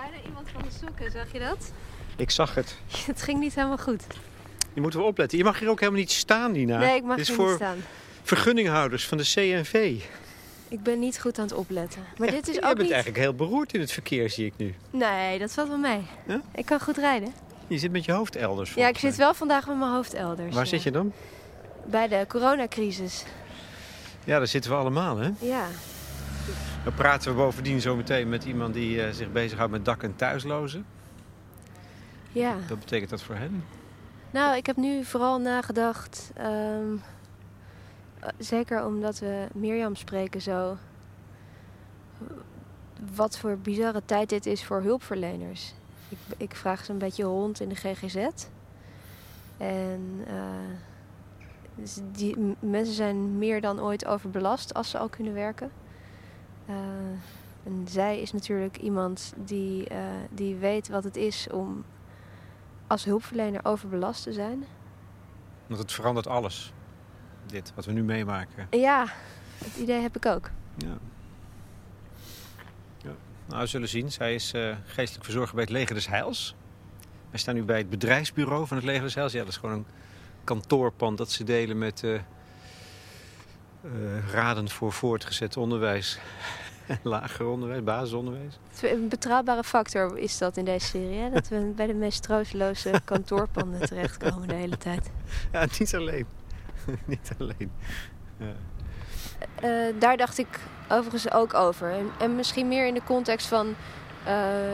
bijna iemand van de sokken, zag je dat? Ik zag het. Het ging niet helemaal goed. Je moet wel opletten. Je mag hier ook helemaal niet staan, Nina. Nee, ik mag Dit is hier voor niet staan. vergunninghouders van de CNV. Ik ben niet goed aan het opletten. Maar dit is Je ook bent niet... eigenlijk heel beroerd in het verkeer, zie ik nu. Nee, dat valt wel mee. Ja? Ik kan goed rijden. Je zit met je hoofd elders. Ja, ik zit wel vandaag met mijn hoofd elders. Waar ja. zit je dan? Bij de coronacrisis. Ja, daar zitten we allemaal, hè? Ja. Dan praten we bovendien zo meteen met iemand die eh, zich bezighoudt met dak- en thuislozen. Ja. Wat betekent dat voor hen? Nou, ik heb nu vooral nagedacht. ehm, eh, zeker omdat we Mirjam spreken zo. Wat voor bizarre tijd dit is voor hulpverleners. Ik, ik vraag ze een beetje rond in de GGZ. En eh, dus die mensen zijn meer dan ooit overbelast als ze al kunnen werken. Eh, en zij is natuurlijk iemand die, eh, die weet wat het is om als hulpverlener overbelast te zijn. Want het verandert alles. Dit, wat we nu meemaken. Ja, het idee heb ik ook. Ja. ja. Nou, we zullen zien. Zij is eh, geestelijk verzorger bij het Leger des Heils. Wij staan nu bij het bedrijfsbureau van het Leger des Heils. Ja, dat is gewoon een kantoorpand dat ze delen met raden voor voortgezet onderwijs. Lager onderwijs, basisonderwijs. Een betrouwbare factor is dat in deze serie. Hè? Dat we bij de meest troosteloze kantoorpanden terechtkomen de hele tijd. Ja, niet alleen. niet alleen. Ja. Eh, daar dacht ik overigens ook over. En, en misschien meer in de context van eh,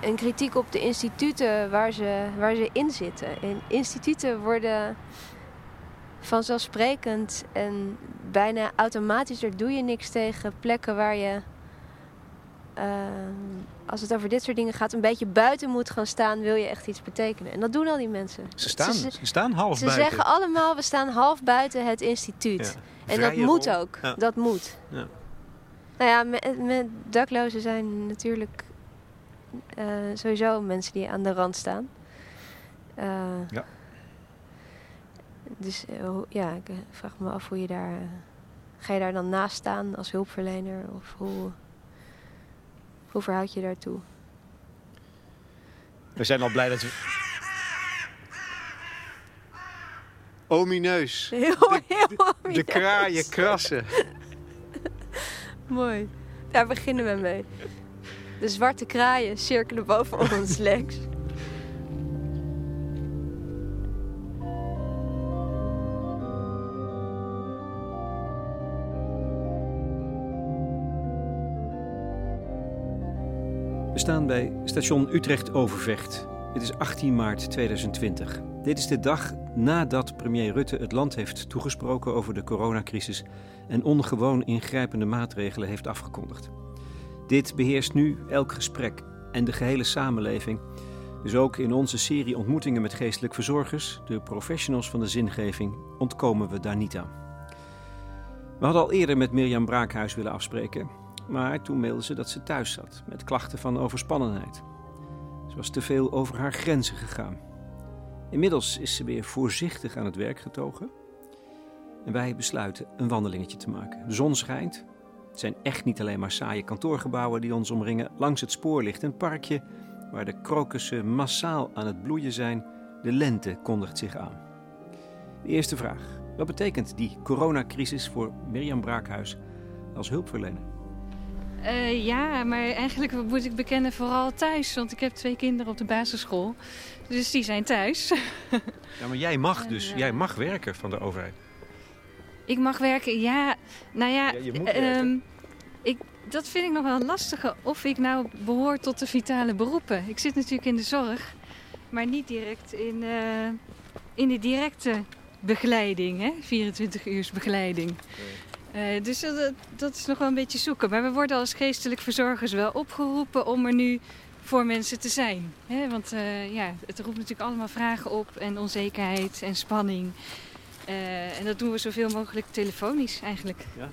een kritiek op de instituten waar ze, waar ze in zitten. En instituten worden vanzelfsprekend en bijna automatisch, daar doe je niks tegen, plekken waar je, eh, als het over dit soort dingen gaat, een beetje buiten moet gaan staan, wil je echt iets betekenen. En dat doen al die mensen. Ze, staan, Ze- ze, staan half Ze buiten. zeggen allemaal, we staan half buiten het instituut. Ja. En dat moet rol. ook. Ja. Dat moet. Ja. Nou ja, met, met daklozen zijn natuurlijk eh, sowieso mensen die aan de rand staan. Eh, Ja. Dus eh, ja, ik eh, vraag me af hoe je daar... eh, ga je daar dan naast staan als hulpverlener? Of hoe, hoe verhoud je daartoe? We zijn al blij dat we... Omineus. Heel, heel De mooi. kraaien krassen. Mooi. Daar beginnen we mee. De zwarte kraaien cirkelen boven ons, Lex. Staan bij station Utrecht-Overvecht. Het is 18 maart 2020. Dit is de dag nadat premier Rutte het land heeft toegesproken over de coronacrisis en ongewoon ingrijpende maatregelen heeft afgekondigd. Dit beheerst nu elk gesprek en de gehele samenleving. Dus ook in onze serie ontmoetingen met geestelijk verzorgers, de professionals van de zingeving, ontkomen we daar niet aan. We hadden al eerder met Mirjam Braakhuis willen afspreken, maar toen mailde ze dat ze thuis zat met klachten van overspannenheid. Ze was te veel over haar grenzen gegaan. Inmiddels is ze weer voorzichtig aan het werk getogen. En wij besluiten een wandelingetje te maken. De zon schijnt. Het zijn echt niet alleen maar saaie kantoorgebouwen die ons omringen. Langs het spoor ligt een parkje waar de krokussen massaal aan het bloeien zijn. De lente kondigt zich aan. De eerste vraag. Wat betekent die coronacrisis voor Mirjam Braakhuis als hulpverlener? Eh, ja, maar eigenlijk moet ik bekennen vooral thuis. Want ik heb twee kinderen op de basisschool. Dus die zijn thuis. Ja, maar jij mag dus, eh, jij mag werken van de overheid. ik mag werken, ja. Nou ja, Ja, je moet ehm, werken. ik, dat vind ik nog wel lastig. Of ik nou behoor tot de vitale beroepen. Ik zit natuurlijk in de zorg. Maar niet direct in, eh, in de directe begeleiding. Hè? 24 uur begeleiding. Eh, dus dat, dat is nog wel een beetje zoeken. Maar we worden als geestelijk verzorgers wel opgeroepen om er nu voor mensen te zijn. Hè? Want eh, ja, het roept natuurlijk allemaal vragen op en onzekerheid en spanning. Eh, en dat doen we zoveel mogelijk telefonisch eigenlijk. Ja.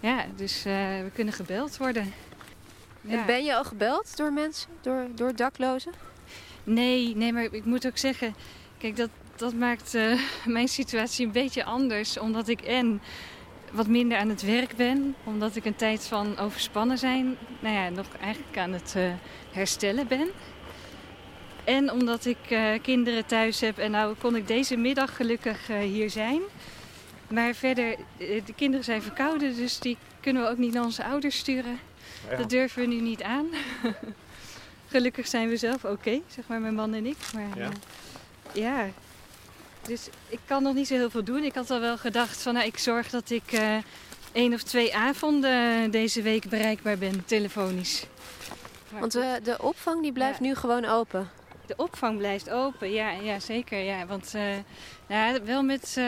Ja, dus eh, we kunnen gebeld worden. En ben je al gebeld door mensen? Door, door daklozen? Nee, nee, maar ik moet ook zeggen, kijk, dat, dat maakt eh, mijn situatie een beetje anders. Omdat ik en wat minder aan het werk ben, omdat ik een tijd van overspannen zijn, nou ja, nog eigenlijk aan het uh, herstellen ben. En omdat ik uh, kinderen thuis heb en nou kon ik deze middag gelukkig uh, hier zijn. Maar verder, de kinderen zijn verkouden, dus die kunnen we ook niet naar onze ouders sturen. Ja. Dat durven we nu niet aan. gelukkig zijn we zelf oké, zeg maar mijn man en ik. Maar ja. ja. Dus ik kan nog niet zo heel veel doen. Ik had al wel gedacht van, nou, ik zorg dat ik uh, één of twee avonden deze week bereikbaar ben, telefonisch. Maar Want uh, de opvang die blijft ja. nu gewoon open? De opvang blijft open, ja, ja zeker. Ja. Want uh, ja, wel met,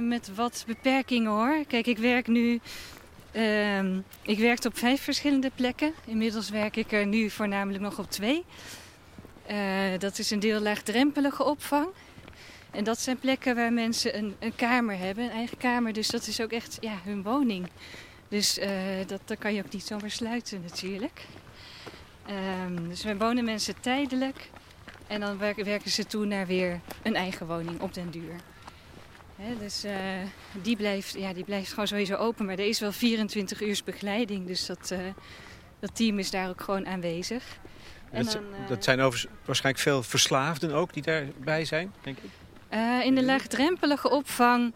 met wat beperkingen hoor. Kijk, ik werk nu. Uh, ik werkte op vijf verschillende plekken. Inmiddels werk ik er nu voornamelijk nog op twee. Uh, dat is een deel laagdrempelige opvang. En dat zijn plekken waar mensen een, een kamer hebben, een eigen kamer. Dus dat is ook echt ja, hun woning. Dus dat, dat kan je ook niet zomaar sluiten natuurlijk. Um, dus wij wonen mensen tijdelijk. En dan werken, werken ze toe naar weer een eigen woning op den duur. He, dus uh, die, blijft, ja, die blijft gewoon sowieso open. Maar er is wel 24 uur begeleiding. Dus dat, uh, dat team is daar ook gewoon aanwezig. En dat, dan, uh, dat zijn overigens waarschijnlijk veel verslaafden ook die daarbij zijn, denk ik? In de laagdrempelige opvang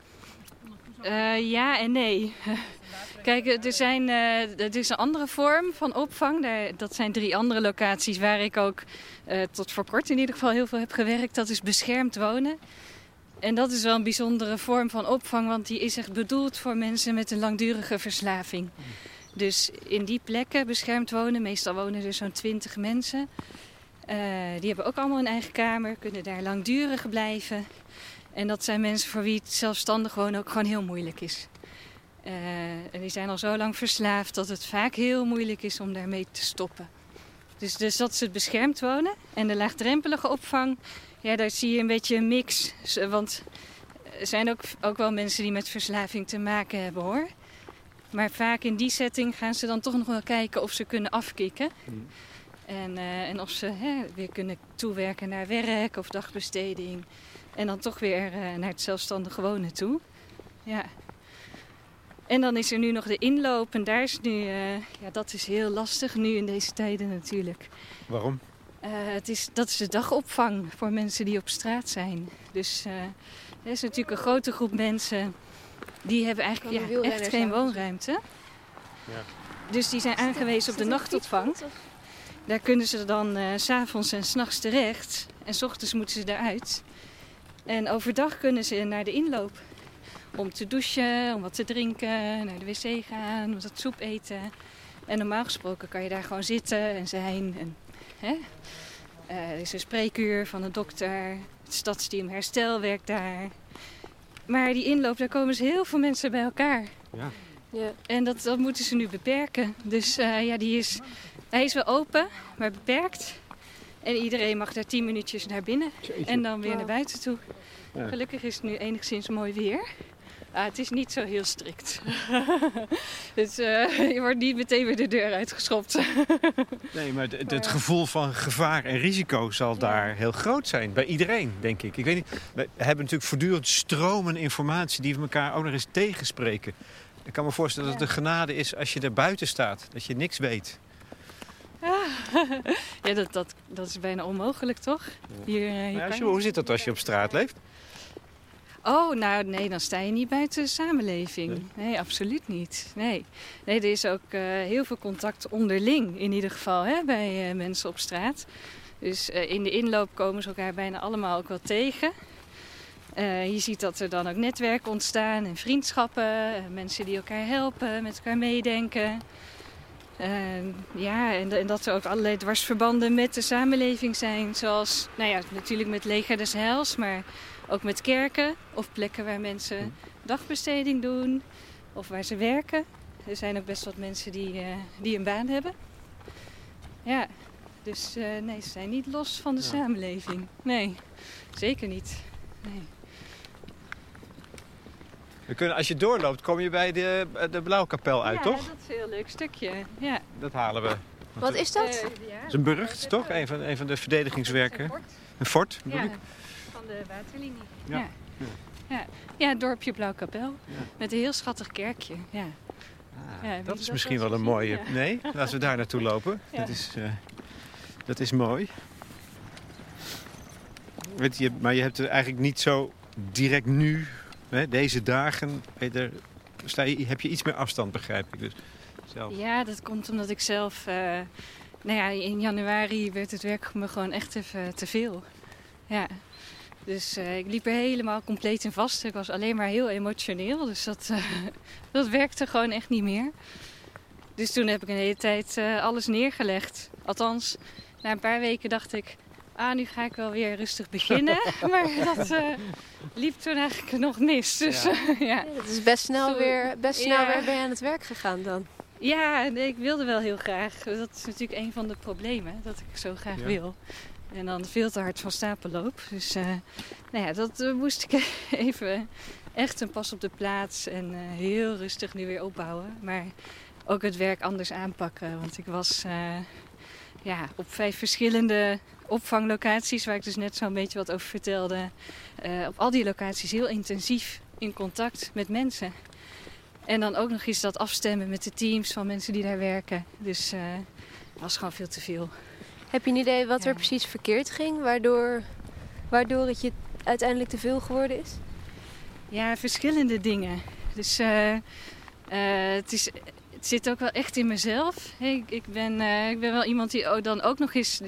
ja en nee. Kijk, er, zijn, uh, is een andere vorm van opvang. Daar, dat zijn drie andere locaties waar ik ook tot voor kort in ieder geval heel veel heb gewerkt. Dat is beschermd wonen. En dat is wel een bijzondere vorm van opvang, want die is echt bedoeld voor mensen met een langdurige verslaving. Dus in die plekken beschermd wonen, meestal wonen er zo'n 20 mensen. Die hebben ook allemaal een eigen kamer, kunnen daar langdurig blijven. En dat zijn mensen voor wie het zelfstandig wonen ook gewoon heel moeilijk is. Uh, en die zijn al zo lang verslaafd dat het vaak heel moeilijk is om daarmee te stoppen. Dus, dus dat is het beschermd wonen. En de laagdrempelige opvang, ja, daar zie je een beetje een mix. Want er zijn ook, ook wel mensen die met verslaving te maken hebben hoor. Maar vaak in die setting gaan ze dan toch nog wel kijken of ze kunnen afkicken. Mm. En, uh, en of ze hè, weer kunnen toewerken naar werk of dagbesteding. En dan toch weer uh, naar het zelfstandige wonen toe. Ja. En dan is er nu nog de inloop en daar is nu, uh, ja, dat is heel lastig nu in deze tijden natuurlijk. Waarom? Uh, het is, dat is de dagopvang voor mensen die op straat zijn. Dus uh, er is natuurlijk een grote groep mensen die hebben eigenlijk ja, echt geen woonruimte. Ja. Dus die zijn aangewezen op de nachtopvang. Daar kunnen ze dan uh, s'avonds en s'nachts terecht. En s ochtends moeten ze eruit. En overdag kunnen ze naar de inloop om te douchen, om wat te drinken, naar de wc gaan, wat soep eten. En normaal gesproken kan je daar gewoon zitten en zijn. En, hè? Uh, er is een spreekuur van een dokter. Het stadsteam Herstel werkt daar. Maar die inloop, daar komen ze heel veel mensen bij elkaar. Ja. ja. En dat, dat moeten ze nu beperken. Dus uh, ja, die is, hij is wel open, maar beperkt. En iedereen mag daar tien minuutjes naar binnen. En dan weer naar buiten toe. Ja. Gelukkig is het nu enigszins mooi weer. Ah, het is niet zo heel strikt. dus uh, je wordt niet meteen weer de deur uitgeschopt. nee, maar het, het, gevoel van gevaar en risico zal daar heel groot zijn. Bij iedereen, denk ik. ik weet niet, we hebben natuurlijk voortdurend stromen informatie die we elkaar ook nog eens tegenspreken. Ik kan me voorstellen dat het de genade is als je er buiten staat. Dat je niks weet. Ja, dat, dat, dat is bijna onmogelijk, toch? Hier, uh, hier ja, hoe zit dat als je op straat leeft? Oh, nou nee, dan sta je niet buiten de samenleving. Nee, absoluut niet. Nee. nee, er is ook uh, heel veel contact onderling in ieder geval hè, bij uh, mensen op straat. Dus uh, in de inloop komen ze elkaar bijna allemaal ook wel tegen. je ziet dat er dan ook netwerken ontstaan en vriendschappen. mensen die elkaar helpen, met elkaar meedenken. Ja, en, en, dat er ook allerlei dwarsverbanden met de samenleving zijn. Zoals, nou ja, natuurlijk met Leger des Heils, maar ook met kerken of plekken waar mensen hm. dagbesteding doen of waar ze werken. Er zijn ook best wat mensen die, uh, die een baan hebben. Ja, dus uh, nee, ze zijn niet los van de ja. samenleving. Nee, zeker niet. Nee. We kunnen, als je doorloopt, kom je bij de, de Blauwkapel uit, ja, toch? Ja, dat is een heel leuk stukje. Ja. Dat halen we. Wat is dat? Uh, ja. Dat is een burcht, toch? Een van, een van de verdedigingswerken. Een fort, een fort ja, van de waterlinie. Ja. ja. Ja, ja het dorpje Blauwkapel. Ja. Met een heel schattig kerkje. Ja. Ah, dat is dat misschien wel een mooie. Ja. Nee, laten we daar naartoe lopen. Ja. Dat, is, eh, dat is mooi. Weet je, maar je hebt er eigenlijk niet zo direct nu, deze dagen, sta heb je iets meer afstand, begrijp ik. Dus zelf. ja, dat komt omdat ik zelf... eh, nou ja, in januari werd het werk me gewoon echt even te veel. Ja. Dus eh, ik liep er helemaal compleet in vast. Ik was alleen maar heel emotioneel. Dus dat, eh, dat werkte gewoon echt niet meer. Dus toen heb ik een hele tijd alles neergelegd. Althans, na een paar weken dacht ik... Ah, nu ga ik wel weer rustig beginnen. maar dat eh, liep toen eigenlijk nog mis. Dus Ja. ja. Het is best snel, weer, best snel Ja. weer ben je aan het werk gegaan dan. Ja, nee, ik wilde wel heel graag. Dat is natuurlijk een van de problemen, dat ik zo graag Ja. wil. En dan veel te hard van stapel loop. Dus eh, nou ja, dat eh, moest ik even echt een pas op de plaats en eh, heel rustig nu weer opbouwen. Maar ook het werk anders aanpakken. Want ik was eh, ja, op vijf verschillende opvanglocaties, waar ik dus net zo'n beetje wat over vertelde. eh, op al die locaties heel intensief in contact met mensen. En dan ook nog eens dat afstemmen met de teams van mensen die daar werken. Dus het was gewoon veel te veel. Heb je een idee wat er precies verkeerd ging, waardoor, waardoor het je uiteindelijk te veel geworden is? Ja, verschillende dingen. Dus eh, het, is, het zit ook wel echt in mezelf. Ik, ben, eh, ik ben wel iemand die dan ook nog eens...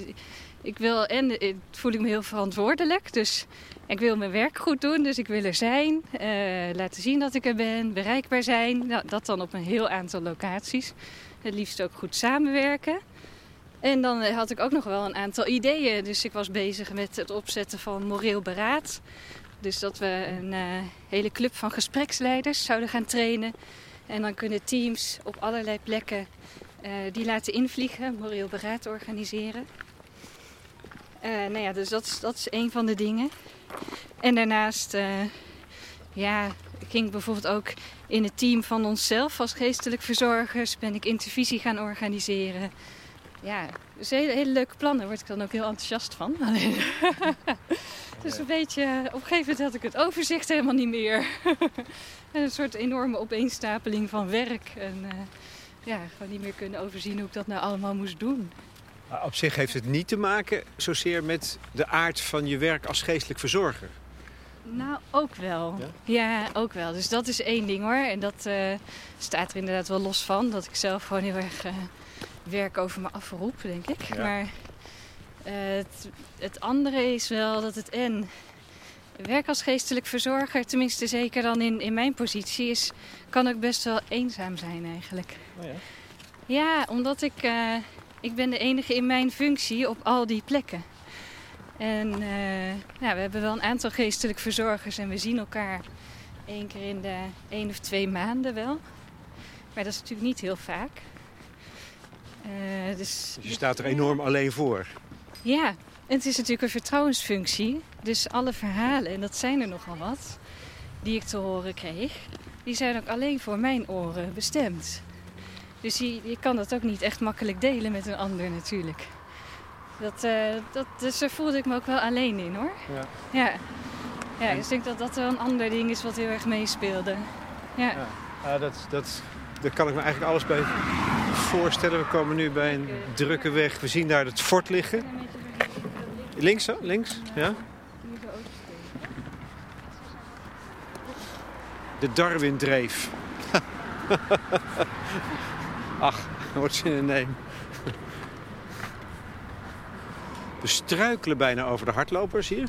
Ik wil en voel ik me heel verantwoordelijk. Dus ik wil mijn werk goed doen. Dus ik wil er zijn. eh, laten zien dat ik er ben. Bereikbaar zijn. Nou, dat dan op een heel aantal locaties. Het liefst ook goed samenwerken. En dan had ik ook nog wel een aantal ideeën. Dus ik was bezig met het opzetten van moreel beraad. Dus dat we een eh, hele club van gespreksleiders zouden gaan trainen. En dan kunnen teams op allerlei plekken eh, die laten invliegen, moreel beraad organiseren. Eh, nou ja, dus dat is, dat is een van de dingen. En daarnaast eh, ja, ging ik bijvoorbeeld ook in het team van onszelf als geestelijk verzorgers ben ik intervisie gaan organiseren. Ja, dus hele, hele leuke plannen. Daar word ik dan ook heel enthousiast van. Dus een beetje, op een gegeven moment had ik het overzicht helemaal niet meer. en een soort enorme opeenstapeling van werk. En eh, ja, gewoon niet meer kunnen overzien hoe ik dat nou allemaal moest doen. Maar op zich heeft het niet te maken zozeer met de aard van je werk als geestelijk verzorger. Nou, ook wel. Ja? Ja, ook wel. Dus dat is één ding hoor. En dat eh, staat er inderdaad wel los van. Dat ik zelf gewoon heel erg eh, werk over me afroep, denk ik. Ja. Maar eh, het, het andere is wel dat het en werk als geestelijk verzorger, tenminste zeker dan in, in mijn positie, is, kan ook best wel eenzaam zijn eigenlijk. Oh ja. Ja, omdat ik, eh, ik ben de enige in mijn functie op al die plekken. En eh, nou, we hebben wel een aantal geestelijk verzorgers en we zien elkaar één keer in de één of twee maanden wel. Maar dat is natuurlijk niet heel vaak. Eh, dus, Dus je staat er enorm alleen voor. Ja, en het is natuurlijk een vertrouwensfunctie. Dus alle verhalen, en dat zijn er nogal wat, die ik te horen kreeg, die zijn ook alleen voor mijn oren bestemd. Dus je, je kan dat ook niet echt makkelijk delen met een ander natuurlijk. Dat, eh, dat, dus daar voelde ik me ook wel alleen in hoor. Ja. Ja. Ja, dus ik denk dat dat wel een ander ding is wat heel erg meespeelde. Ja. Ja. Ah, dat, dat, daar kan ik me eigenlijk alles bij voorstellen. We komen nu bij een drukke weg. We zien daar het fort liggen. Links, zo? Links? Ja? De Darwin-dreef. Ach, wordt zin in neem. We struikelen bijna over de hardlopers hier.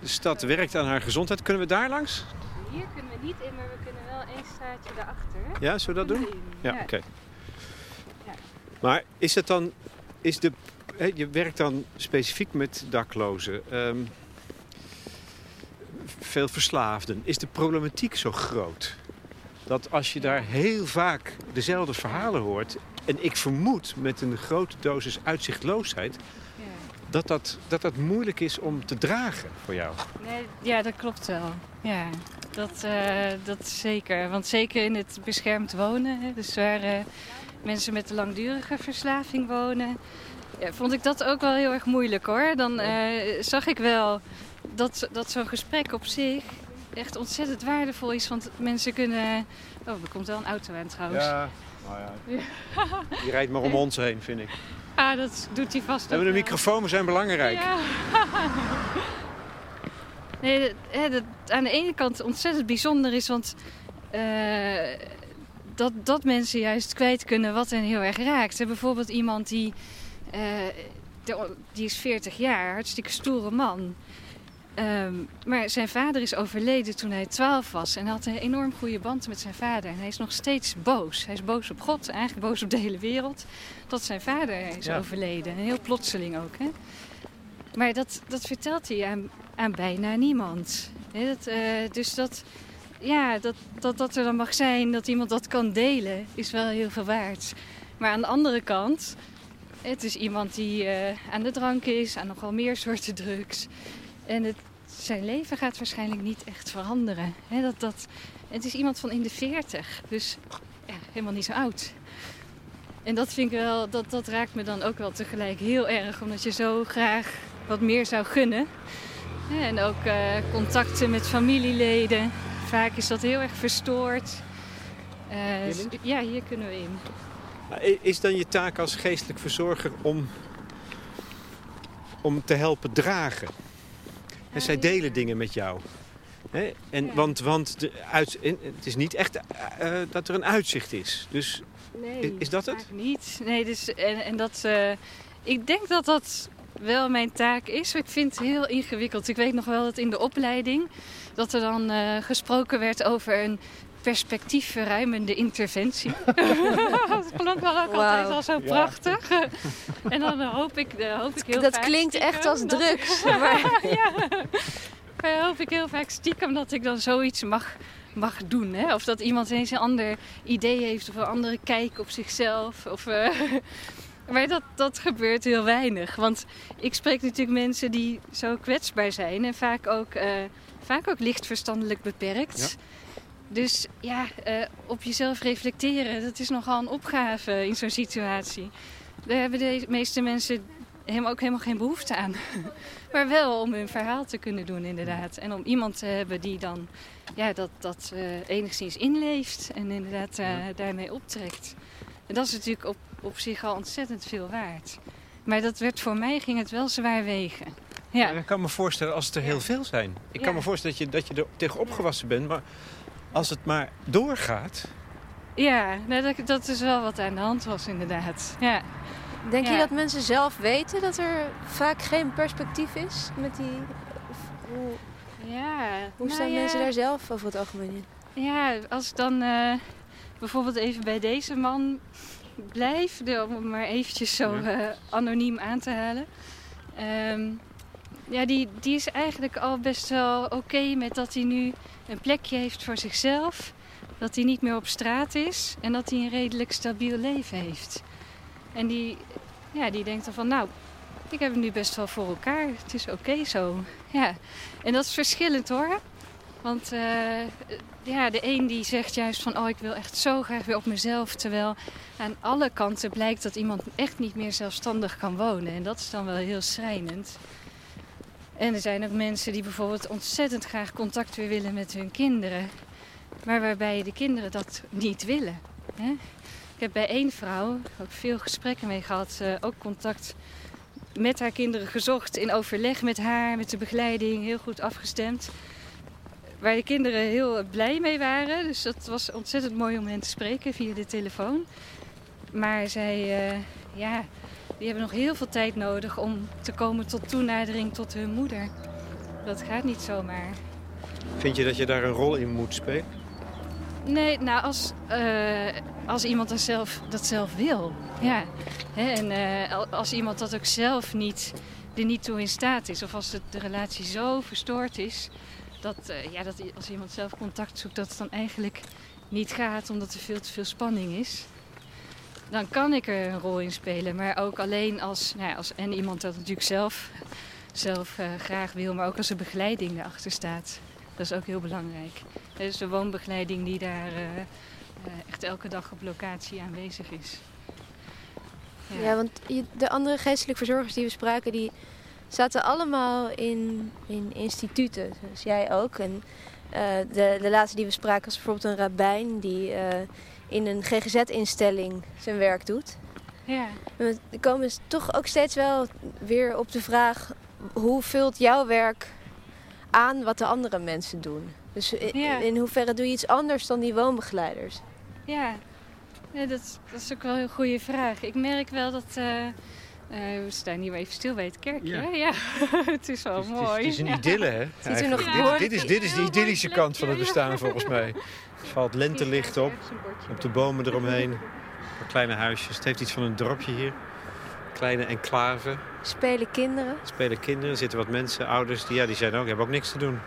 De stad werkt aan haar gezondheid. Kunnen we daar langs? Hier kunnen we niet in, maar we straatje daarachter. Ja, zullen we dat doen? Ja, Ja. oké. Ja. Maar is het dan, is de, hè, je werkt dan specifiek met daklozen, ehm, veel verslaafden. Is de problematiek zo groot? Dat als je daar heel vaak dezelfde verhalen hoort, en ik vermoed met een grote dosis uitzichtloosheid, Ja. dat dat, dat dat moeilijk is om te dragen voor jou. Nee, ja, dat klopt wel. Ja, dat, eh, dat zeker. Want zeker in het beschermd wonen, hè, dus waar eh, mensen met een langdurige verslaving wonen, ja, vond ik dat ook wel heel erg moeilijk hoor. Dan eh, zag ik wel dat, dat zo'n gesprek op zich echt ontzettend waardevol is. Want mensen kunnen... Oh, er komt wel een auto aan trouwens. Ja, nou ja. Die rijdt maar om ons heen, vind ik. Ah, dat doet hij vast We hebben ook een wel. microfoon, we zijn belangrijk. Ja. nee, dat, hè, dat aan de ene kant ontzettend bijzonder is, want eh, dat, dat mensen juist kwijt kunnen wat hen heel erg raakt. Hè, bijvoorbeeld iemand die, eh, de- die is 40 jaar, hartstikke stoere man. Ehm, maar zijn vader is overleden toen hij 12 was en had een enorm goede band met zijn vader. En hij is nog steeds boos. Hij is boos op God, eigenlijk boos op de hele wereld, dat zijn vader is Ja. overleden. En heel plotseling ook. Hè? Maar dat, dat vertelt hij aan, aan bijna niemand. Eh, dus dat, ja, dat, dat dat er dan mag zijn, dat iemand dat kan delen, is wel heel veel waard. Maar aan de andere kant, het is iemand die eh, aan de drank is, aan nogal meer soorten drugs. En het, zijn leven gaat waarschijnlijk niet echt veranderen. Dat, dat, het is iemand van in de 40, dus helemaal niet zo oud. En dat vind ik wel, dat, dat raakt me dan ook wel tegelijk heel erg, omdat je zo graag wat meer zou gunnen. En ook eh, contacten met familieleden. Vaak is dat heel erg verstoord. Eh, Hier s- links? ja, hier kunnen we in. Is dan je taak als geestelijk verzorger om, om te helpen dragen? En zij delen dingen met jou. En, Ja. Want, want de uit, het is niet echt eh, dat er een uitzicht is. Dus Nee, Is- is dat het? niet. Nee, dus, en, en dat, eh, ik denk dat dat wel mijn taak is. Ik vind het heel ingewikkeld. Ik weet nog wel dat in de opleiding dat er dan eh, gesproken werd over een perspectiefverruimende interventie. dat klonk wel ook altijd al zo prachtig. en dan eh, hoop ik, eh, hoop ik heel dat vaak klinkt echt als dat- drugs. Maar ja. Maar hoop ik heel vaak stiekem dat ik dan zoiets mag, mag doen. Hè? Of dat iemand eens een ander idee heeft of een andere kijk op zichzelf. Of, eh, maar dat, dat gebeurt heel weinig. Want ik spreek natuurlijk mensen die zo kwetsbaar zijn en vaak ook, eh, vaak ook licht verstandelijk beperkt. Dus ja, eh, op jezelf reflecteren, dat is nogal een opgave in zo'n situatie. Daar hebben de meeste mensen helemaal, ook helemaal geen behoefte aan. Maar wel om hun verhaal te kunnen doen, inderdaad. En om iemand te hebben die dan ja, dat, dat eh, enigszins inleeft en inderdaad daarmee optrekt. En dat is natuurlijk op, op zich al ontzettend veel waard. Maar dat werd voor mij ging het wel zwaar wegen. Ja, ik kan me voorstellen als het er heel veel zijn. Ik kan me voorstellen dat je, dat je er tegen opgewassen bent. Maar als het maar doorgaat... ja nou, dat, dat is wel wat aan de hand was, inderdaad. Ja. denk je dat mensen zelf weten dat er vaak geen perspectief is met die... Hoe, Ja, hoe nou staan ja. mensen daar zelf over het algemeen in? Ja, als ik dan eh, bijvoorbeeld even bij deze man blijf, om hem maar eventjes zo eh, anoniem aan te halen. Ehm, ja, die, die is eigenlijk al best wel oké met dat hij nu een plekje heeft voor zichzelf. Dat hij niet meer op straat is en dat hij een redelijk stabiel leven heeft. En die, ja, die denkt dan van, nou, ik heb het nu best wel voor elkaar. Het is oké zo. Ja. En dat is verschillend hoor. Want eh, ja, de een die zegt juist van, oh ik wil echt zo graag weer op mezelf. Terwijl aan alle kanten blijkt dat iemand echt niet meer zelfstandig kan wonen. En dat is dan wel heel schrijnend. En er zijn ook mensen die bijvoorbeeld ontzettend graag contact weer willen met hun kinderen. Maar waarbij de kinderen dat niet willen. Hè? Ik heb bij één vrouw ook veel gesprekken mee gehad. eh, ook contact met haar kinderen gezocht. In overleg met haar, met de begeleiding. Heel goed afgestemd. Waar de kinderen heel blij mee waren. Dus dat was ontzettend mooi om hen te spreken via de telefoon. Maar zij, eh, ja, die hebben nog heel veel tijd nodig om te komen tot toenadering tot hun moeder. Dat gaat niet zomaar. Vind je dat je daar een rol in moet spelen? Nee, nou als, eh, als iemand dat zelf, dat zelf wil. Ja. Hè, en eh, al- als iemand dat ook zelf niet, er niet toe in staat is. Of als de relatie zo verstoord is. Dat, eh, ja, dat als iemand zelf contact zoekt, dat het dan eigenlijk niet gaat. Omdat er veel te veel spanning is. Dan kan ik er een rol in spelen. Maar ook alleen als, nou ja, als en iemand dat natuurlijk zelf, zelf eh, graag wil. Maar ook als er begeleiding erachter staat. Dat is ook heel belangrijk. Dus de woonbegeleiding die daar eh, echt elke dag op locatie aanwezig is. Ja, want de andere geestelijke verzorgers die we spraken, die zaten allemaal in, in instituten. Dus jij ook. En eh, de, de laatste die we spraken was bijvoorbeeld een rabbijn die eh, in een GGZ-instelling zijn werk doet. Ja. We komen toch ook steeds wel weer op de vraag: hoe vult jouw werk aan wat de andere mensen doen? Dus in, Ja. in hoeverre doe je iets anders dan die woonbegeleiders? Ja, ja dat, dat is ook wel een goede vraag. Ik merk wel dat. eh, eh, we staan hier even stil bij het kerkje. Ja. het is wel Het is, het is- mooi. het is een idylle, hè? er nog dit, dit is, dit is de idyllische kant van het bestaan, volgens mij. Er valt lentelicht op, op de bomen eromheen. Kleine huisjes. Het heeft iets van een dorpje hier. Kleine enclave. Spelen kinderen? Er spelen kinderen, er zitten wat mensen, ouders. Die, ja, die zijn ook, hebben ook niks te doen.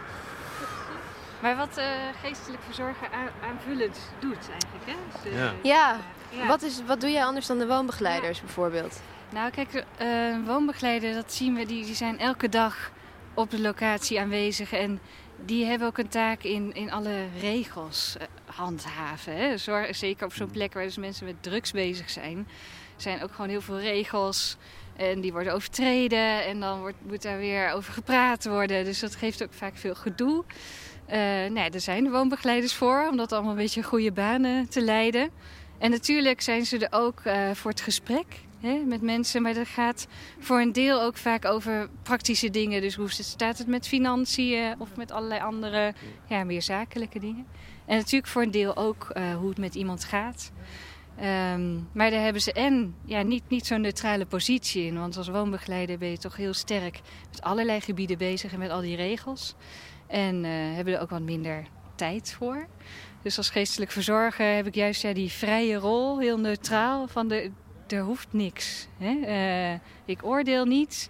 Maar wat eh, geestelijk verzorger aan- aanvullend doet eigenlijk, hè? Dus, eh, Ja. Ja. ja. Wat, is, wat doe jij anders dan de woonbegeleiders bijvoorbeeld? Nou, kijk, eh woonbegeleider, dat zien we, die, die zijn elke dag op de locatie aanwezig. En die hebben ook een taak in, in alle regels eh, handhaven. Hè? Zorg, zeker op zo'n plek waar dus mensen met drugs bezig zijn. zijn ook gewoon heel veel regels. En die worden overtreden en dan wordt, moet daar weer over gepraat worden. Dus dat geeft ook vaak veel gedoe. Eh nou ja, er zijn de woonbegeleiders voor om dat allemaal een beetje goede banen te leiden. En natuurlijk zijn ze er ook voor het gesprek met mensen. Maar dat gaat voor een deel ook vaak over praktische dingen. Dus hoe staat het met financiën of met allerlei andere ja, meer zakelijke dingen. En natuurlijk voor een deel ook eh, hoe het met iemand gaat. Ehm, maar daar hebben ze en ja, niet, niet zo'n neutrale positie in. Want als woonbegeleider ben je toch heel sterk met allerlei gebieden bezig en met al die regels. En eh, hebben er ook wat minder tijd voor. Dus als geestelijk verzorger heb ik juist ja, die vrije rol, heel neutraal. Van de, er hoeft niks. Hè? Eh, ik oordeel niet.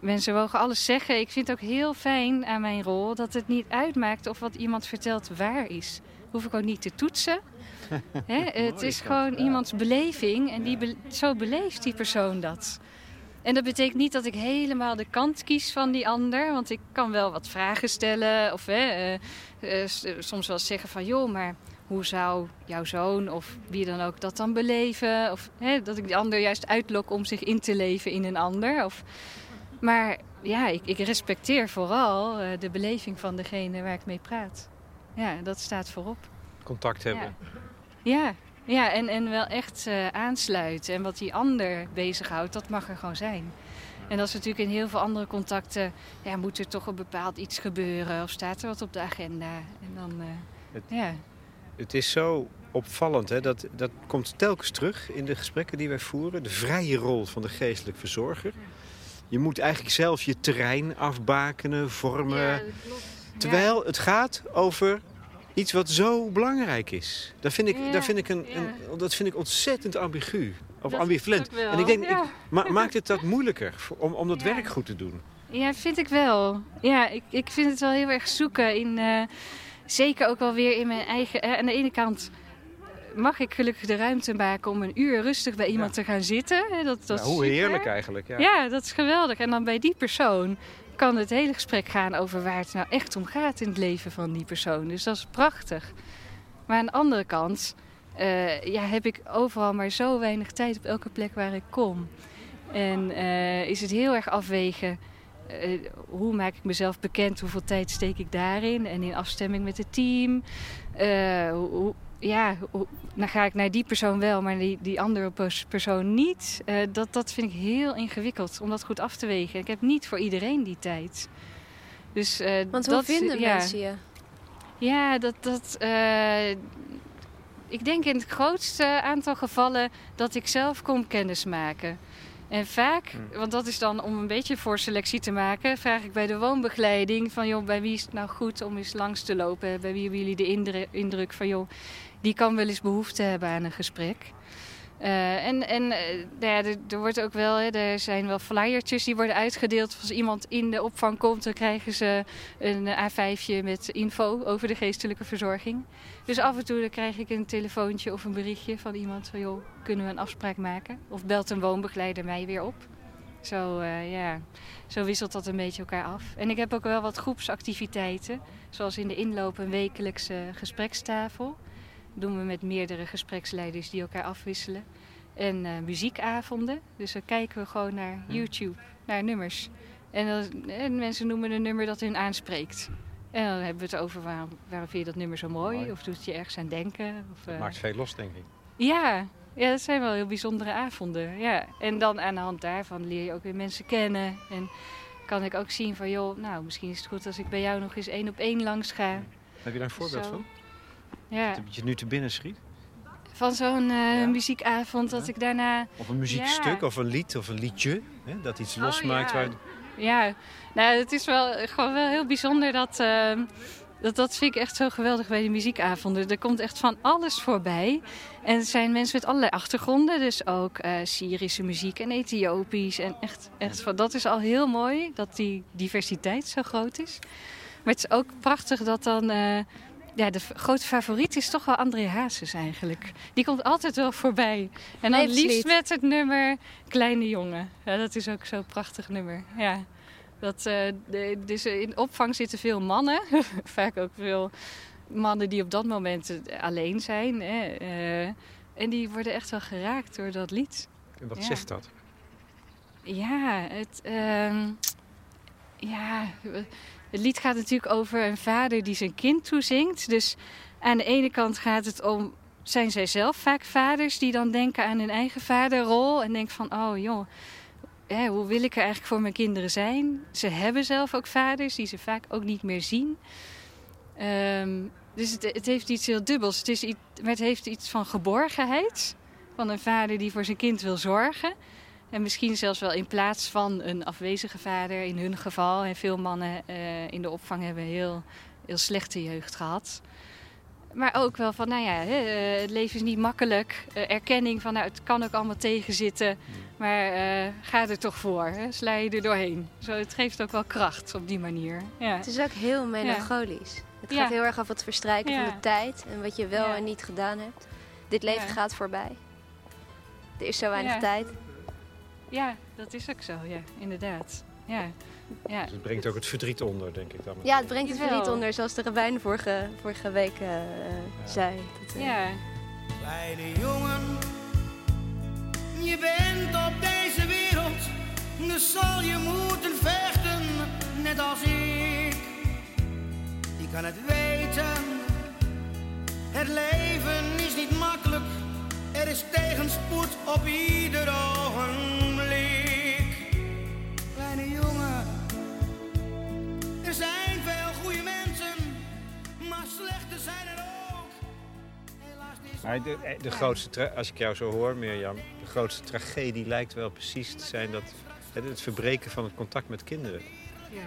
Mensen mogen alles zeggen. Ik vind het ook heel fijn aan mijn rol dat het niet uitmaakt of wat iemand vertelt waar is. Hoef ik ook niet te toetsen. Hè? Het is gewoon iemands beleving en die be- zo beleeft die persoon dat. En dat betekent niet dat ik helemaal de kant kies van die ander. Want ik kan wel wat vragen stellen. Of hè, eh, eh, soms wel zeggen van... joh, maar hoe zou jouw zoon of wie dan ook dat dan beleven? Of hè, dat ik die ander juist uitlok om zich in te leven in een ander. Of, maar ja, ik, ik respecteer vooral eh, de beleving van degene waar ik mee praat. Ja, dat staat voorop. Contact hebben. Ja, ja, ja en, en wel echt eh, aansluiten. En wat die ander bezighoudt, dat mag er gewoon zijn. En dat is natuurlijk in heel veel andere contacten... Ja, moet er toch een bepaald iets gebeuren? Of staat er wat op de agenda? En dan, eh, Het- ja. Het is zo opvallend, hè? Dat, dat komt telkens terug in de gesprekken die wij voeren. De vrije rol van de geestelijk verzorger. Je moet eigenlijk zelf je terrein afbakenen, vormen. Terwijl het gaat over iets wat zo belangrijk is. Dat vind ik, Ja, dat vind ik, een, een- dat vind ik ontzettend ambigu. Of Dat ambivalent. En ik denk, ja. ik, ma- maakt het dat moeilijker om, om dat werk goed te doen? Ja, vind ik wel. Ja, ik, ik vind het wel heel erg zoeken in... eh, zeker ook wel weer in mijn eigen... eh, aan de ene kant mag ik gelukkig de ruimte maken om een uur rustig bij iemand te gaan zitten. hè, Dat, dat hoe super. heerlijk eigenlijk. Ja. Ja. dat is geweldig. En dan bij die persoon kan het hele gesprek gaan over waar het nou echt om gaat in het leven van die persoon. Dus dat is prachtig. Maar aan de andere kant eh, ja, heb ik overal maar zo weinig tijd op elke plek waar ik kom. En eh, is het heel erg afwegen. Eh, hoe maak ik mezelf bekend? Hoeveel tijd steek ik daarin? En in afstemming met het team. Eh, hoe- ja, hoe- dan ga ik naar die persoon wel, maar die, die andere pers- persoon niet. Eh, dat, dat vind ik heel ingewikkeld om dat goed af te wegen. Ik heb niet voor iedereen die tijd. Dus, Want hoe dat, vinden ja, mensen je? Ja, dat. dat ik denk in het grootste aantal gevallen dat ik zelf kom kennismaken. En vaak, want dat is dan om een beetje voorselectie te maken, vraag ik bij de woonbegeleiding van joh, bij wie is het nou goed om eens langs te lopen? Bij wie hebben jullie de indru- indruk van joh, die kan wel eens behoefte hebben aan een gesprek. Eh, en en eh, nou ja, er, er wordt ook wel, hè, er zijn wel flyertjes die worden uitgedeeld. Als iemand in de opvang komt, dan krijgen ze een A5'tje met info over de geestelijke verzorging. Dus af en toe dan krijg ik een telefoontje of een berichtje van iemand van joh, kunnen we een afspraak maken? Of belt een woonbegeleider mij weer op. Zo, eh, ja, zo wisselt dat een beetje elkaar af. En ik heb ook wel wat groepsactiviteiten, zoals in de inloop een wekelijkse gesprekstafel. Dat doen we met meerdere gespreksleiders die elkaar afwisselen. En eh, muziekavonden. Dus dan kijken we gewoon naar YouTube, naar nummers. En, en mensen noemen een nummer dat hun aanspreekt. En dan hebben we het over waarom, waarom vind je dat nummer zo mooi? Mooi. Of doet het je ergens aan denken? Of, Dat eh, maakt veel los, denk ik. ja, ja, dat zijn wel heel bijzondere avonden. Ja. En dan aan de hand daarvan leer je ook weer mensen kennen. En kan ik ook zien van, joh, nou, misschien is het goed als ik bij jou nog eens één op één langs ga. Heb je daar een voorbeeld Zo. van? Ja, Dat je nu te binnen schiet? van zo'n eh, Ja. muziekavond dat ik daarna... Of een muziekstuk of een lied of een liedje. Hè? Dat iets Oh, losmaakt. Waar... Ja, nou, het is wel gewoon wel heel bijzonder dat... ehm, dat, dat vind ik echt zo geweldig bij die muziekavonden. Er komt echt van alles voorbij. En er zijn mensen met allerlei achtergronden. Dus ook eh, Syrische muziek en Ethiopisch. En echt, echt van, dat is al heel mooi dat die diversiteit zo groot is. Maar het is ook prachtig dat dan... eh, ja, de grote favoriet is toch wel André Hazes eigenlijk. Die komt altijd wel voorbij. En dan liefst met het nummer Kleine Jongen. Ja, dat is ook zo'n prachtig nummer. Ja. Dat, eh, de, dus in opvang zitten veel mannen. Vaak ook veel mannen die op dat moment eh, alleen zijn. Hè. eh, en die worden echt wel geraakt door dat lied. En wat Ja. zegt dat? Ja, het, ehm, ja, het lied gaat natuurlijk over een vader die zijn kind toezingt. Dus aan de ene kant gaat het om, zijn zij zelf vaak vaders die dan denken aan hun eigen vaderrol. En denken van, oh joh, hoe wil ik er eigenlijk voor mijn kinderen zijn? Ze hebben zelf ook vaders die ze vaak ook niet meer zien. Ehm, dus het, het heeft iets heel dubbels. Het, is het heeft iets van geborgenheid. Van een vader die voor zijn kind wil zorgen. En misschien zelfs wel in plaats van een afwezige vader in hun geval. En veel mannen eh, in de opvang hebben heel, heel slechte jeugd gehad. Maar ook wel van, nou ja, eh, het leven is niet makkelijk. Eh, erkenning van, nou, het kan ook allemaal tegenzitten. Maar ga er toch voor. Hè? Sla je er doorheen. Zo, het geeft ook wel kracht op die manier. Ja. Het is ook heel melancholisch. Het Ja. gaat heel erg over het verstrijken van de tijd en wat je wel en niet gedaan hebt. Dit leven gaat voorbij. Er is zo weinig tijd. Ja, dat is ook zo. Ja, inderdaad. Ja. Ja. Dus het brengt ook het verdriet onder, denk ik dan. Ja, het brengt het verdriet onder, zoals de rabbijn vorige, vorige week eh, zei. Dat, eh, ja. Kleine jongen, je bent op deze wereld, dus zal je moeten vechten, net als ik. Je kan het weten, het leven is niet makkelijk, er is tegenspoed op ieder ogenblik. Maar de, eh, de grootste, als ik jou zo hoor, Mirjam, de grootste tragedie lijkt wel precies te zijn dat het, het verbreken van het contact met kinderen. ja.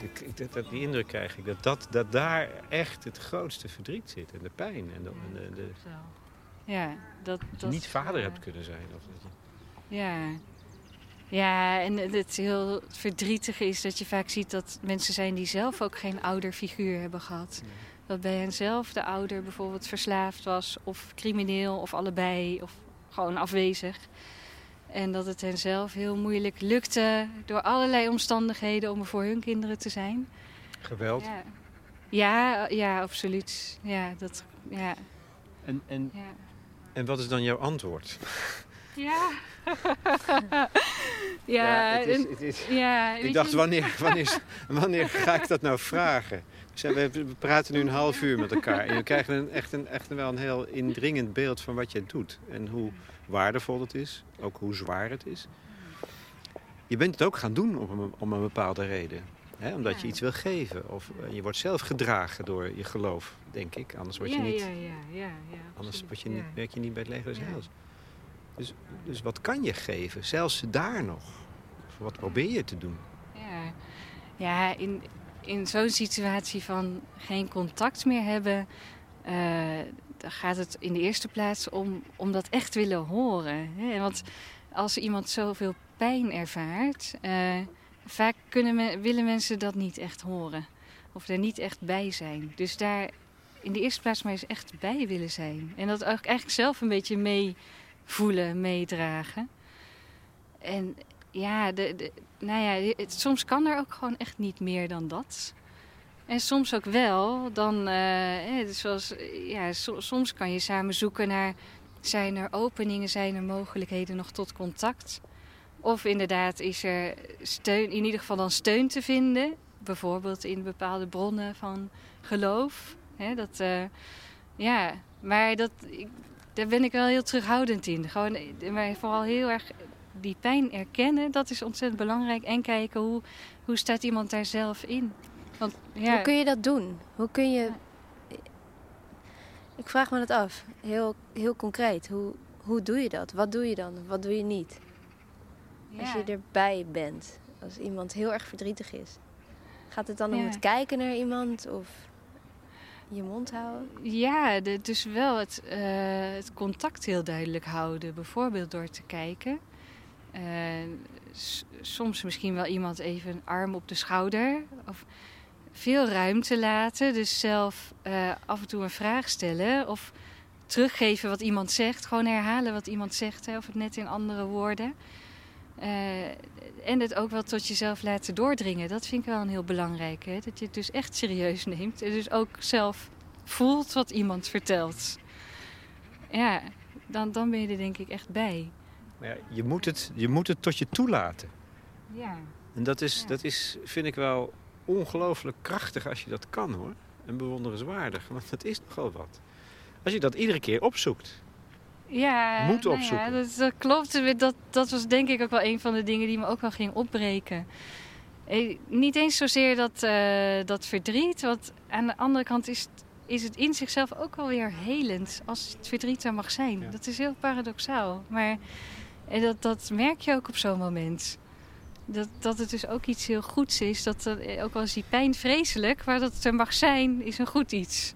Ik- dat, dat, die indruk krijg ik, dat, dat, dat daar echt het grootste verdriet zit en de pijn. En de, en de. Ja, dat, dat je niet vader eh, hebt kunnen zijn. Of dat je, Ja. Ja, en het heel verdrietige is dat je vaak ziet dat mensen zijn die zelf ook geen ouderfiguur hebben gehad. Nee. Dat bij hen zelf de ouder bijvoorbeeld verslaafd was, of crimineel, of allebei, of gewoon afwezig. En dat het hen zelf heel moeilijk lukte door allerlei omstandigheden om er voor hun kinderen te zijn. geweld. Ja, ja, ja absoluut. Ja, dat, ja, En, en, ja. en wat is dan jouw antwoord? Ja. ja, het is, en- het is, ja, ik dacht, je- wanneer, wanneer, wanneer ga ik dat nou vragen? We praten nu een half uur met elkaar. En we krijgen een, echt, een, echt wel een heel indringend beeld van wat je doet. En hoe waardevol het is. Ook hoe zwaar het is. Je bent het ook gaan doen om een, om een bepaalde reden. Omdat je iets wil geven. Of eh, je wordt zelf gedragen door je geloof, denk ik. Anders word je ja, niet, Ja, ja, ja, ja, anders word je niet, werk je niet bij het leger des. Dus, dus wat kan je geven? Zelfs daar nog. Wat probeer je te doen? Ja, ja in, in zo'n situatie van geen contact meer hebben, eh, gaat het in de eerste plaats om, om dat echt willen horen. Hè? Want als iemand zoveel pijn ervaart, eh, vaak kunnen willen mensen dat niet echt horen. Of er niet echt bij zijn. Dus daar in de eerste plaats maar eens echt bij willen zijn. En dat ook eigenlijk zelf een beetje meevoelen, meedragen. En ja, de, nou ja, soms kan er ook gewoon echt niet meer dan dat. En soms ook wel. Dan, eh, eh, zoals, ja, so- soms kan je samen zoeken naar... zijn er openingen, zijn er mogelijkheden nog tot contact? Of inderdaad is er steun, in ieder geval dan steun te vinden. Bijvoorbeeld in bepaalde bronnen van geloof. Hè, dat, eh, ja, maar dat, ik, daar ben ik wel heel terughoudend in. Gewoon, eh, maar vooral heel erg die pijn erkennen, dat is ontzettend belangrijk. En kijken hoe, hoe staat iemand daar zelf in. Want, ja, Hoe kun je dat doen? Hoe kun je... Ik vraag me dat af. Heel, heel concreet. Hoe, hoe doe je dat? Wat doe je dan? Wat doe je niet? Als je erbij bent. Als iemand heel erg verdrietig is. Gaat het dan om het kijken naar iemand? Of je mond houden? Ja, dus wel het, eh, het contact heel duidelijk houden. Bijvoorbeeld door te kijken. Eh, soms misschien wel iemand even een arm op de schouder. Of veel ruimte laten. Dus zelf eh, af en toe een vraag stellen. Of teruggeven wat iemand zegt. Gewoon herhalen wat iemand zegt. Hè, of het net in andere woorden. Eh, en het ook wel tot jezelf laten doordringen. Dat vind ik wel een heel belangrijk. Hè? Dat je het dus echt serieus neemt. En dus ook zelf voelt wat iemand vertelt. Ja, dan, dan ben je er denk ik echt bij. Ja, je, moet het, je moet het tot je toelaten. Ja. En dat is, Ja. dat is, vind ik wel ongelooflijk krachtig als je dat kan hoor. En bewonderenswaardig, want dat is nogal wat. Als je dat iedere keer opzoekt. Ja, Moet nou opzoeken. Ja, dat, dat klopt. Dat, dat was denk ik ook wel een van de dingen die me ook wel ging opbreken. Eh, niet eens zozeer dat, eh, dat verdriet. Want aan de andere kant is het, is het in zichzelf ook wel weer helend. Als het verdriet er mag zijn. Ja. Dat is heel paradoxaal. Maar en dat, dat merk je ook op zo'n moment. Dat, dat het dus ook iets heel goeds is. Dat, er- ook al is die pijn vreselijk, maar dat het er mag zijn, is een goed iets.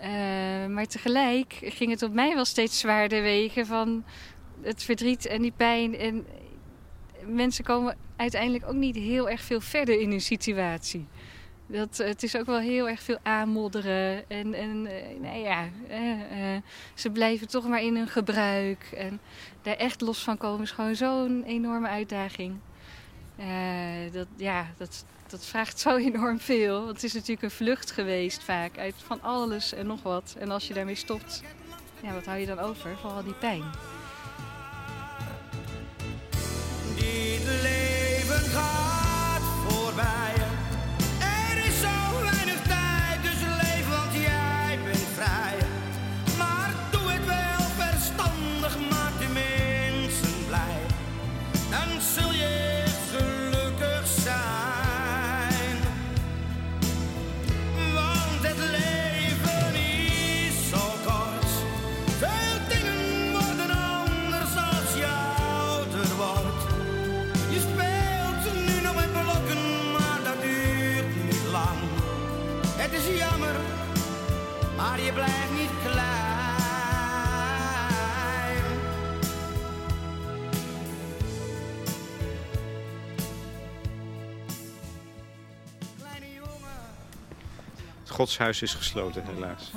Eh, maar tegelijk ging het op mij wel steeds zwaarder wegen van het verdriet en die pijn. En mensen komen uiteindelijk ook niet heel erg veel verder in hun situatie. Dat, het is ook wel heel erg veel aanmodderen. En, en eh, nou ja, eh, ze blijven toch maar in hun gebruik. En daar echt los van komen is gewoon zo'n enorme uitdaging. Eh, dat, ja, dat, dat vraagt zo enorm veel. Want het is natuurlijk een vlucht geweest vaak uit van alles en nog wat. En als je daarmee stopt, ja, wat hou je dan over? Vooral die pijn. Je blijft niet klein. Kleine jongen. Het godshuis is gesloten, helaas.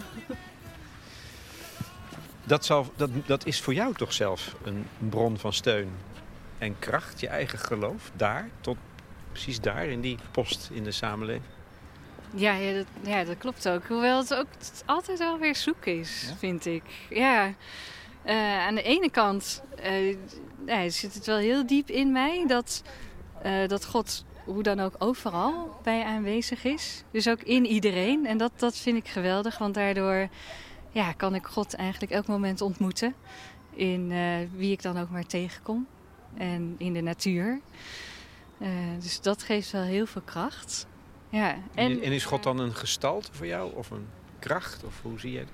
Dat, zal, dat, dat is voor jou toch zelf een bron van steun en kracht, je eigen geloof, daar, tot precies daar, in die post in de samenleving. Ja, ja, dat, ja, dat klopt ook. Hoewel het ook altijd wel weer zoeken is, Ja? vind ik. Ja, Eh, aan de ene kant eh, ja, zit het wel heel diep in mij dat, eh, dat God hoe dan ook overal bij aanwezig is. Dus ook in iedereen. En dat, dat vind ik geweldig, want daardoor ja, kan ik God eigenlijk elk moment ontmoeten. In wie ik dan ook maar tegenkom. En in de natuur. Dus dat geeft wel heel veel kracht. Ja, En, en is God dan een gestalte voor jou of een kracht? Of hoe zie jij dat?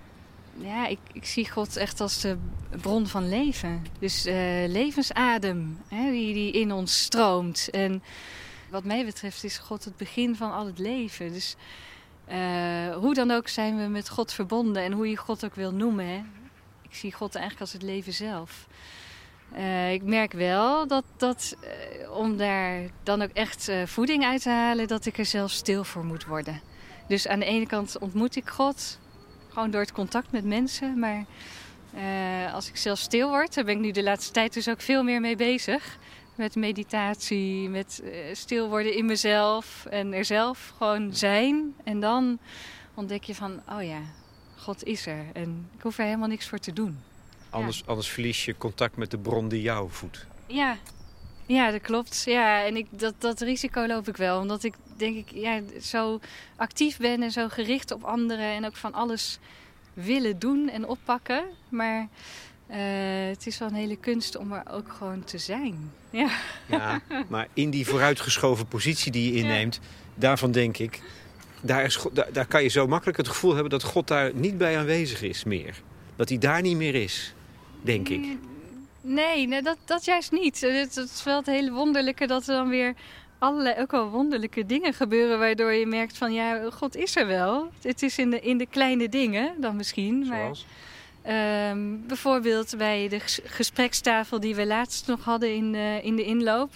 Ja, ik, ik zie God echt als de bron van leven. Dus eh, levensadem hè, die, die in ons stroomt. En wat mij betreft is God het begin van al het leven. Dus eh, hoe dan ook zijn we met God verbonden. En hoe je God ook wil noemen. Hè. Ik zie God eigenlijk als het leven zelf. Eh, ik merk wel dat, dat eh, om daar dan ook echt eh, voeding uit te halen, dat ik er zelf stil voor moet worden. Dus aan de ene kant ontmoet ik God, gewoon door het contact met mensen. Maar als ik zelf stil word, daar ben ik nu de laatste tijd dus ook veel meer mee bezig. Met meditatie, met stil worden in mezelf en er zelf gewoon zijn. En dan ontdek je van, oh ja, God is er. En ik hoef er helemaal niks voor te doen. Anders, anders verlies je contact met de bron die jou voedt. Ja, Ja, dat klopt. Ja, en ik, dat, dat risico loop ik wel. Omdat ik denk ik ja, zo actief ben en zo gericht op anderen. En ook van alles willen doen en oppakken. Maar eh, het is wel een hele kunst om er ook gewoon te zijn. Ja, Ja, maar in die vooruitgeschoven positie die je inneemt, daarvan denk ik, daar, is, daar kan je zo makkelijk het gevoel hebben dat God daar niet bij aanwezig is meer. Dat hij daar niet meer is, denk ik. Nee, nee dat, dat juist niet. Het, het is wel het hele wonderlijke dat er dan weer allerlei ook wel wonderlijke dingen gebeuren. Waardoor je merkt van ja, God is er wel. Het is in de, in de kleine dingen dan misschien. Maar, Zoals? Ehm, bijvoorbeeld bij de ges- gesprekstafel die we laatst nog hadden in, eh, in de inloop.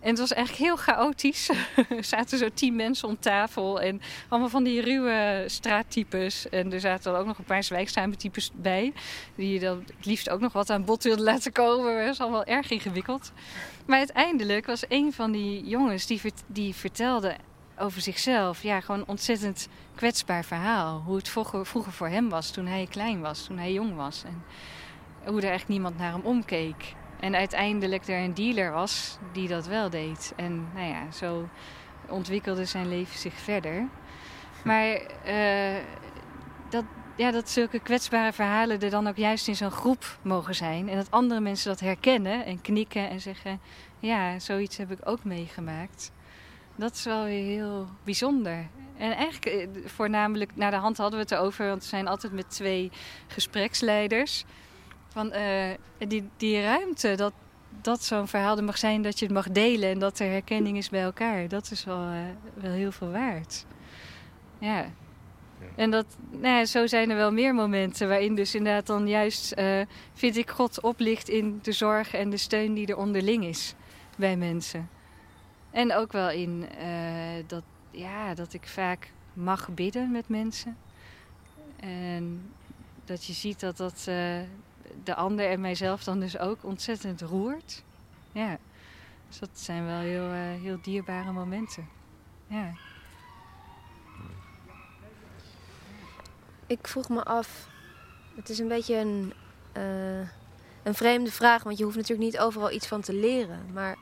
En het was eigenlijk heel chaotisch. er zaten zo tien mensen om tafel en allemaal van die ruwe straattypes. En er zaten dan ook nog een paar zwijgzame types bij. Die je dan het liefst ook nog wat aan bod wilden laten komen. Dat is allemaal erg ingewikkeld. Maar uiteindelijk was een van die jongens die, die vertelde over zichzelf. Ja, gewoon een ontzettend kwetsbaar verhaal. Hoe het vroeger, vroeger voor hem was toen hij klein was, toen hij jong was. En hoe er eigenlijk niemand naar hem omkeek. En uiteindelijk er een dealer was die dat wel deed. En nou ja, zo ontwikkelde zijn leven zich verder. Maar eh, dat, ja, dat zulke kwetsbare verhalen er dan ook juist in zo'n groep mogen zijn. En dat andere mensen dat herkennen en knikken en zeggen... ja, zoiets heb ik ook meegemaakt. Dat is wel weer heel bijzonder. En eigenlijk, eh, voornamelijk, naar de hand hadden we het erover... want we zijn altijd met twee gespreksleiders... Van, eh, die, die ruimte, dat, dat zo'n verhaal er mag zijn dat je het mag delen... en dat er herkenning is bij elkaar. Dat is wel, eh, wel heel veel waard. Ja. En dat, nou ja, zo zijn er wel meer momenten waarin dus inderdaad dan juist, eh, vind ik, God oplicht in de zorg en de steun die er onderling is bij mensen. En ook wel in dat, ja, dat ik vaak mag bidden met mensen. En dat je ziet dat dat de ander en mijzelf dan dus ook ontzettend roert. Ja, dus dat zijn wel heel, eh, heel dierbare momenten. Ja. Ik vroeg me af, het is een beetje een, eh, een vreemde vraag, want je hoeft natuurlijk niet overal iets van te leren. Maar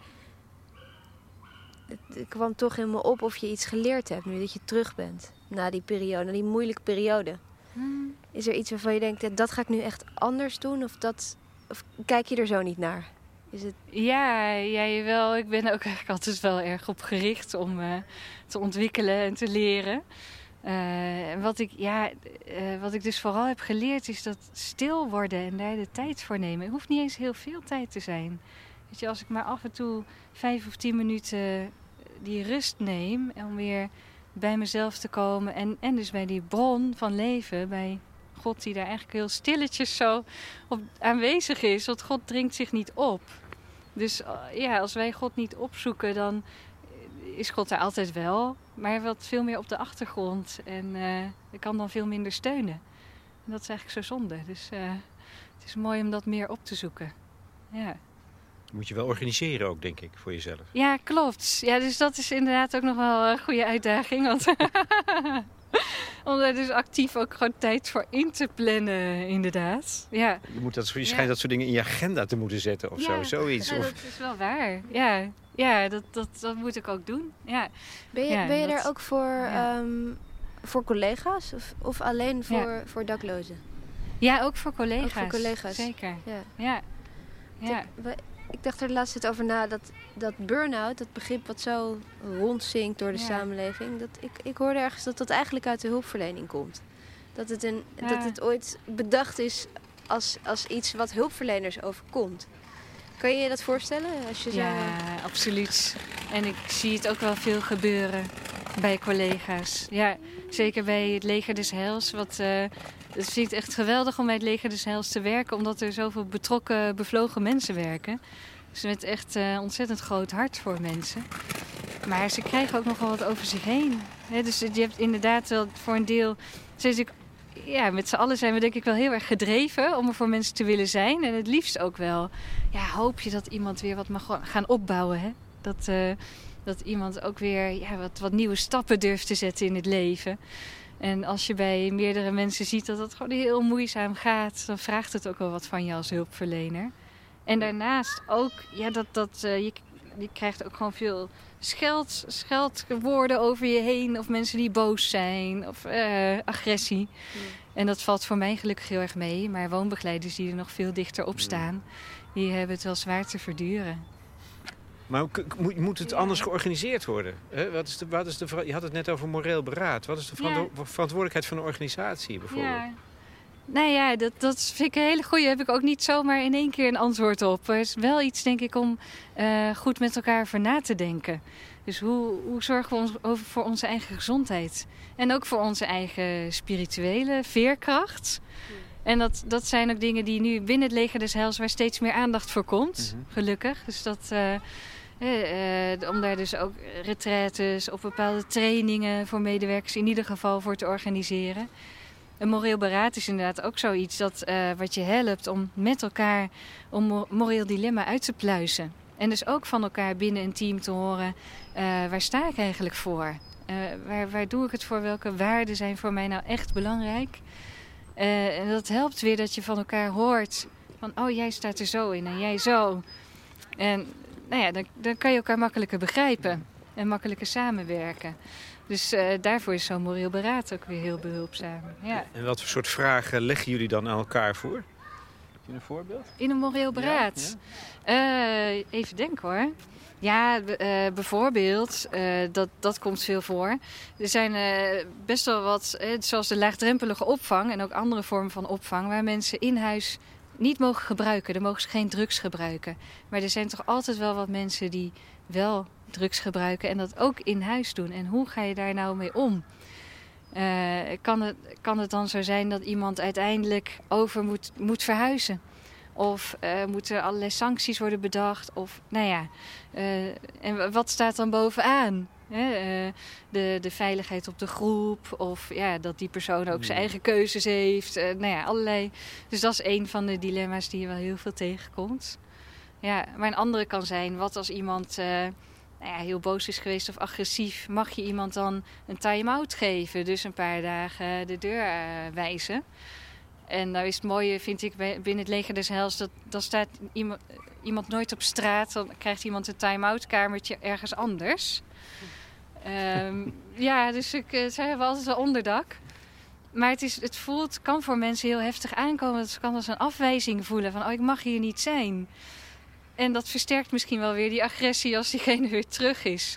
het, kwam toch in me op of je iets geleerd hebt nu dat je terug bent na die periode, na die moeilijke periode. Is er iets waarvan je denkt, ja, dat ga ik nu echt anders doen? Of, dat, of kijk je er zo niet naar? Is het, Ja, jij wel. Ik ben ook eigenlijk altijd wel erg op gericht om eh, te ontwikkelen en te leren. Eh, wat ik, ja, eh, wat ik dus vooral heb geleerd is dat stil worden en daar de tijd voor nemen. Het hoeft niet eens heel veel tijd te zijn. Weet je, als ik maar af en toe vijf of tien minuten die rust neem om weer bij mezelf te komen. En, en dus bij die bron van leven, bij God die daar eigenlijk heel stilletjes zo op aanwezig is. Want God dringt zich niet op. Dus eh, ja, als wij God niet opzoeken, dan is God daar altijd wel. Maar wat veel meer op de achtergrond. En eh kan dan veel minder steunen. En dat is eigenlijk zo zonde. Dus eh, het is mooi om dat meer op te zoeken. Ja. Moet je wel organiseren ook, denk ik, voor jezelf. Ja, klopt. Ja, dus dat is inderdaad ook nog wel een goede uitdaging. Want om daar dus actief ook gewoon tijd voor in te plannen, inderdaad. Ja, Je, moet dat, je Ja. schijnt dat soort dingen in je agenda te moeten zetten of Ja. zo. Zoiets. ja Of, dat is wel waar. Ja, ja dat, dat, dat moet ik ook doen. Ja. ben je, Ja, ben je dat- daar ook voor, ja. ehm, voor collega's of, of alleen voor, voor daklozen? ja, ook voor collega's. Ook voor collega's. Zeker. Ja. Ja. Ja. Ik, dacht er laatst over na dat, dat burn-out, dat begrip wat zo rondzinkt door de Ja. samenleving, dat ik, ik hoorde ergens dat dat eigenlijk uit de hulpverlening komt. Dat het, een, dat het ooit bedacht is als, als iets wat hulpverleners overkomt. Kan je je dat voorstellen? Als je zo... Ja, absoluut. En ik zie het ook wel veel gebeuren bij collega's. Ja, zeker bij het Leger des Heils. Wat, het ik echt geweldig om bij het Leger des Heils te werken, omdat er zoveel betrokken, bevlogen mensen werken. Dus met echt eh, ontzettend groot hart voor mensen. Maar ze krijgen ook nogal wat over zich heen. Dus je hebt inderdaad wel voor een deel. Ze is ja, met z'n allen zijn we denk ik wel heel erg gedreven om er voor mensen te willen zijn. En het liefst ook wel ja, hoop je dat iemand weer wat mag gaan opbouwen. Hè? Dat, eh, dat iemand ook weer ja, wat, wat nieuwe stappen durft te zetten in het leven. En als je bij meerdere mensen ziet dat het gewoon heel moeizaam gaat, dan vraagt het ook wel wat van je als hulpverlener. En daarnaast ook, ja, dat, dat, eh, je, je krijgt ook gewoon veel scheld, scheldwoorden over je heen. Of mensen die boos zijn. Of eh, agressie. En dat valt voor mij gelukkig heel erg mee. Maar woonbegeleiders die er nog veel dichter op staan... die hebben het wel zwaar te verduren. Maar moet, het anders georganiseerd worden? Hè? Wat is de, wat is de, je had het net over moreel beraad. Wat is de verantwo- verantwoordelijkheid van een organisatie bijvoorbeeld? Ja. Nou ja, dat, dat vind ik een hele goeie. Heb ik ook niet zomaar in één keer een antwoord op. Er is wel iets, denk ik, om eh, goed met elkaar over na te denken. Dus hoe, hoe zorgen we ons over voor onze eigen gezondheid? En ook voor onze eigen spirituele veerkracht. En dat, dat zijn ook dingen die nu binnen het leger des Heils... waar steeds meer aandacht voor komt, Mhm. gelukkig. Dus dat... eh, om daar dus ook retraites of bepaalde trainingen voor medewerkers in ieder geval voor te organiseren. Een moreel beraad is inderdaad ook zoiets dat, eh, wat je helpt om met elkaar mo- moreel dilemma uit te pluizen. En dus ook van elkaar binnen een team te horen, eh, waar sta ik eigenlijk voor? Eh, waar, waar doe ik het voor? Welke waarden zijn voor mij nou echt belangrijk? Eh, en dat helpt weer dat je van elkaar hoort van, oh jij staat er zo in en jij zo. En nou ja, dan, dan kan je elkaar makkelijker begrijpen en makkelijker samenwerken. Dus eh, daarvoor is zo'n moreel beraad ook weer heel behulpzaam. Ja. En wat voor soort vragen leggen jullie dan aan elkaar voor? Heb je een voorbeeld? In een moreel beraad. Eh, even denken hoor. Ja, eh, bijvoorbeeld, dat, dat komt veel voor. Er zijn best wel wat, zoals de laagdrempelige opvang en ook andere vormen van opvang, waar mensen in huis niet mogen gebruiken. Dan mogen ze geen drugs gebruiken. Maar er zijn toch altijd wel wat mensen die wel drugs gebruiken en dat ook in huis doen. En hoe ga je daar nou mee om? Eh, kan, het, kan het dan zo zijn dat iemand uiteindelijk over moet, moet verhuizen? Of eh, moeten allerlei sancties worden bedacht? Of, nou ja, eh, en wat staat dan bovenaan? Hè, eh, de, de veiligheid op de groep. Of ja, dat die persoon ook zijn Hmm. eigen keuzes heeft. Nou ja, allerlei. Dus dat is een van de dilemma's die je wel heel veel tegenkomt. Ja, maar een andere kan zijn, wat als iemand nou ja, heel boos is geweest of agressief, mag je iemand dan een time-out geven? Dus een paar dagen de deur wijzen. En nou is het mooie, vind ik, binnen het leger des Heils, dat dan staat iemand, iemand nooit op straat. Dan krijgt iemand een time-out kamertje ergens anders. Ehm, ja, dus ik, eh, zij hebben altijd wel onderdak. Maar het, is, het voelt, kan voor mensen heel heftig aankomen. Het kan als een afwijzing voelen van, oh, ik mag hier niet zijn. En dat versterkt misschien wel weer die agressie als diegene weer terug is.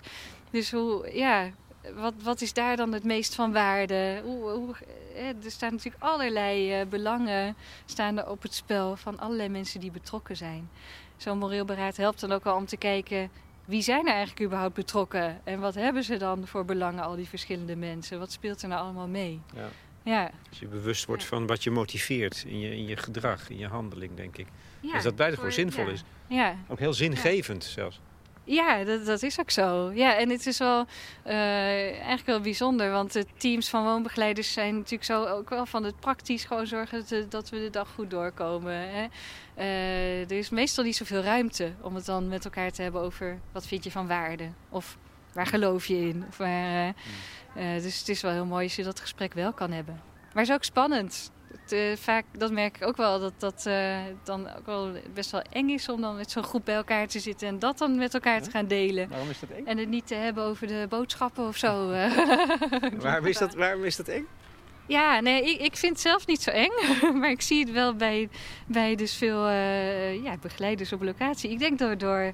Dus hoe, ja, wat, wat is daar dan het meest van waarde? Hoe, hoe, er staan natuurlijk allerlei eh, belangen staan er op het spel van allerlei mensen die betrokken zijn. Zo'n moreel beraad helpt dan ook wel om te kijken wie zijn er eigenlijk überhaupt betrokken en wat hebben ze dan voor belangen, al die verschillende mensen? Wat speelt er nou allemaal mee? Ja. Ja, Als je bewust wordt Ja. van wat je motiveert in je, in je gedrag, in je handeling, denk ik. ja dus dat buitengewoon voor- zinvol ja. is. Ja, Ook heel zingevend zelfs. Ja, dat, dat is ook zo. Ja, en het is wel eh, eigenlijk wel bijzonder. Want de teams van woonbegeleiders zijn natuurlijk zo ook wel van het praktisch gewoon zorgen dat, we- dat we de dag goed doorkomen. Hè. Eh, er is meestal niet zoveel ruimte om het dan met elkaar te hebben over wat vind je van waarde. Of waar geloof je in. Of waar, eh, eh, dus het is wel heel mooi als je dat gesprek wel kan hebben. Maar het is ook spannend. Het, eh, vaak, dat merk ik ook wel, dat dat eh, dan ook wel best wel eng is om dan met zo'n groep bij elkaar te zitten en dat dan met elkaar te gaan delen. Waarom is dat eng? En het niet te hebben over de boodschappen of zo. eh. Waarom is dat, waarom is dat eng? Ja, nee, ik, ik vind het zelf niet zo eng. maar ik zie het wel bij, bij dus veel ja, begeleiders op locatie. Ik denk door, door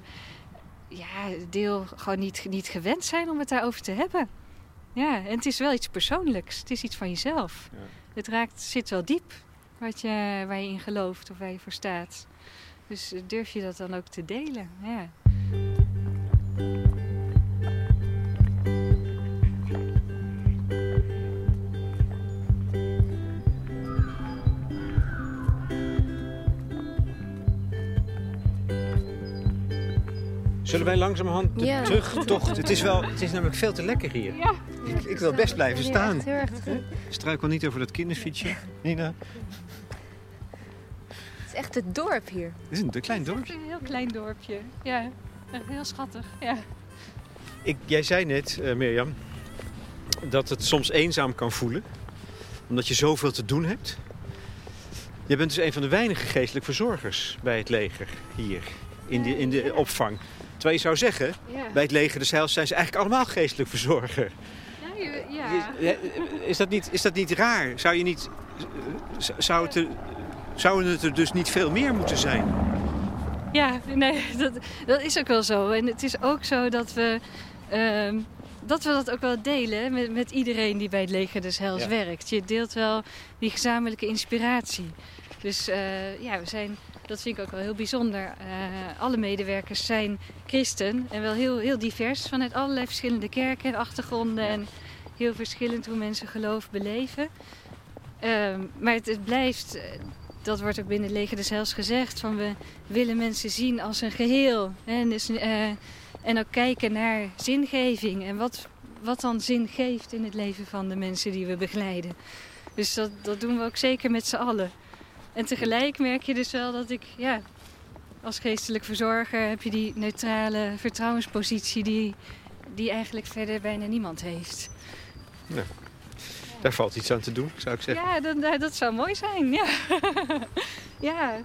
ja, deel gewoon niet, niet gewend zijn om het daarover te hebben. Ja, en het is wel iets persoonlijks. Het is iets van jezelf. Ja. Het raakt, zit wel diep wat je, waar je in gelooft of waar je voor staat. Dus durf je dat dan ook te delen? Ja. Zullen wij langzamerhand de Ja. terugtocht... Het is, wel, het is namelijk veel te lekker hier. Ja. Ik, ik wil best blijven staan. doen. Struikel niet over dat kinderfietsje, Nina. Het is echt het dorp hier. Dit is een, een klein Het is dorpje. een heel klein dorpje. Ja, echt heel schattig. Ja. Ik, jij zei net, eh, Mirjam, dat het soms eenzaam kan voelen. Omdat je zoveel te doen hebt. Je bent dus een van de weinige geestelijk verzorgers bij het leger hier. In de, in de opvang. Terwijl je zou zeggen, Ja. bij het leger des Heils zijn ze eigenlijk allemaal geestelijk verzorger. Ja, je- ja. Is, dat niet, is dat niet raar? Zou, je niet, zou het er, zouden het er dus niet veel meer moeten zijn? Ja, nee, dat, dat is ook wel zo. En het is ook zo dat we, ehm, dat, we dat ook wel delen met, met iedereen die bij het leger des Heils Ja. werkt. Je deelt wel die gezamenlijke inspiratie. Dus eh, ja, we zijn, dat vind ik ook wel heel bijzonder. Eh, alle medewerkers zijn christen en wel heel, heel divers vanuit allerlei verschillende kerken en achtergronden. En heel verschillend hoe mensen geloof beleven. Ehm, maar het, het blijft, eh, dat wordt ook binnen het leger des Heils gezegd, van we willen mensen zien als een geheel. Hè, En, dus, eh, en ook kijken naar zingeving en wat, wat dan zin geeft in het leven van de mensen die we begeleiden. Dus dat, dat doen we ook zeker met z'n allen. En tegelijk merk je dus wel dat ik, ja, als geestelijk verzorger heb je die neutrale vertrouwenspositie die, die eigenlijk verder bijna niemand heeft. Daar valt iets aan te doen, zou ik zeggen. Ja, dat, dat- dat zou mooi zijn. Ja, ja.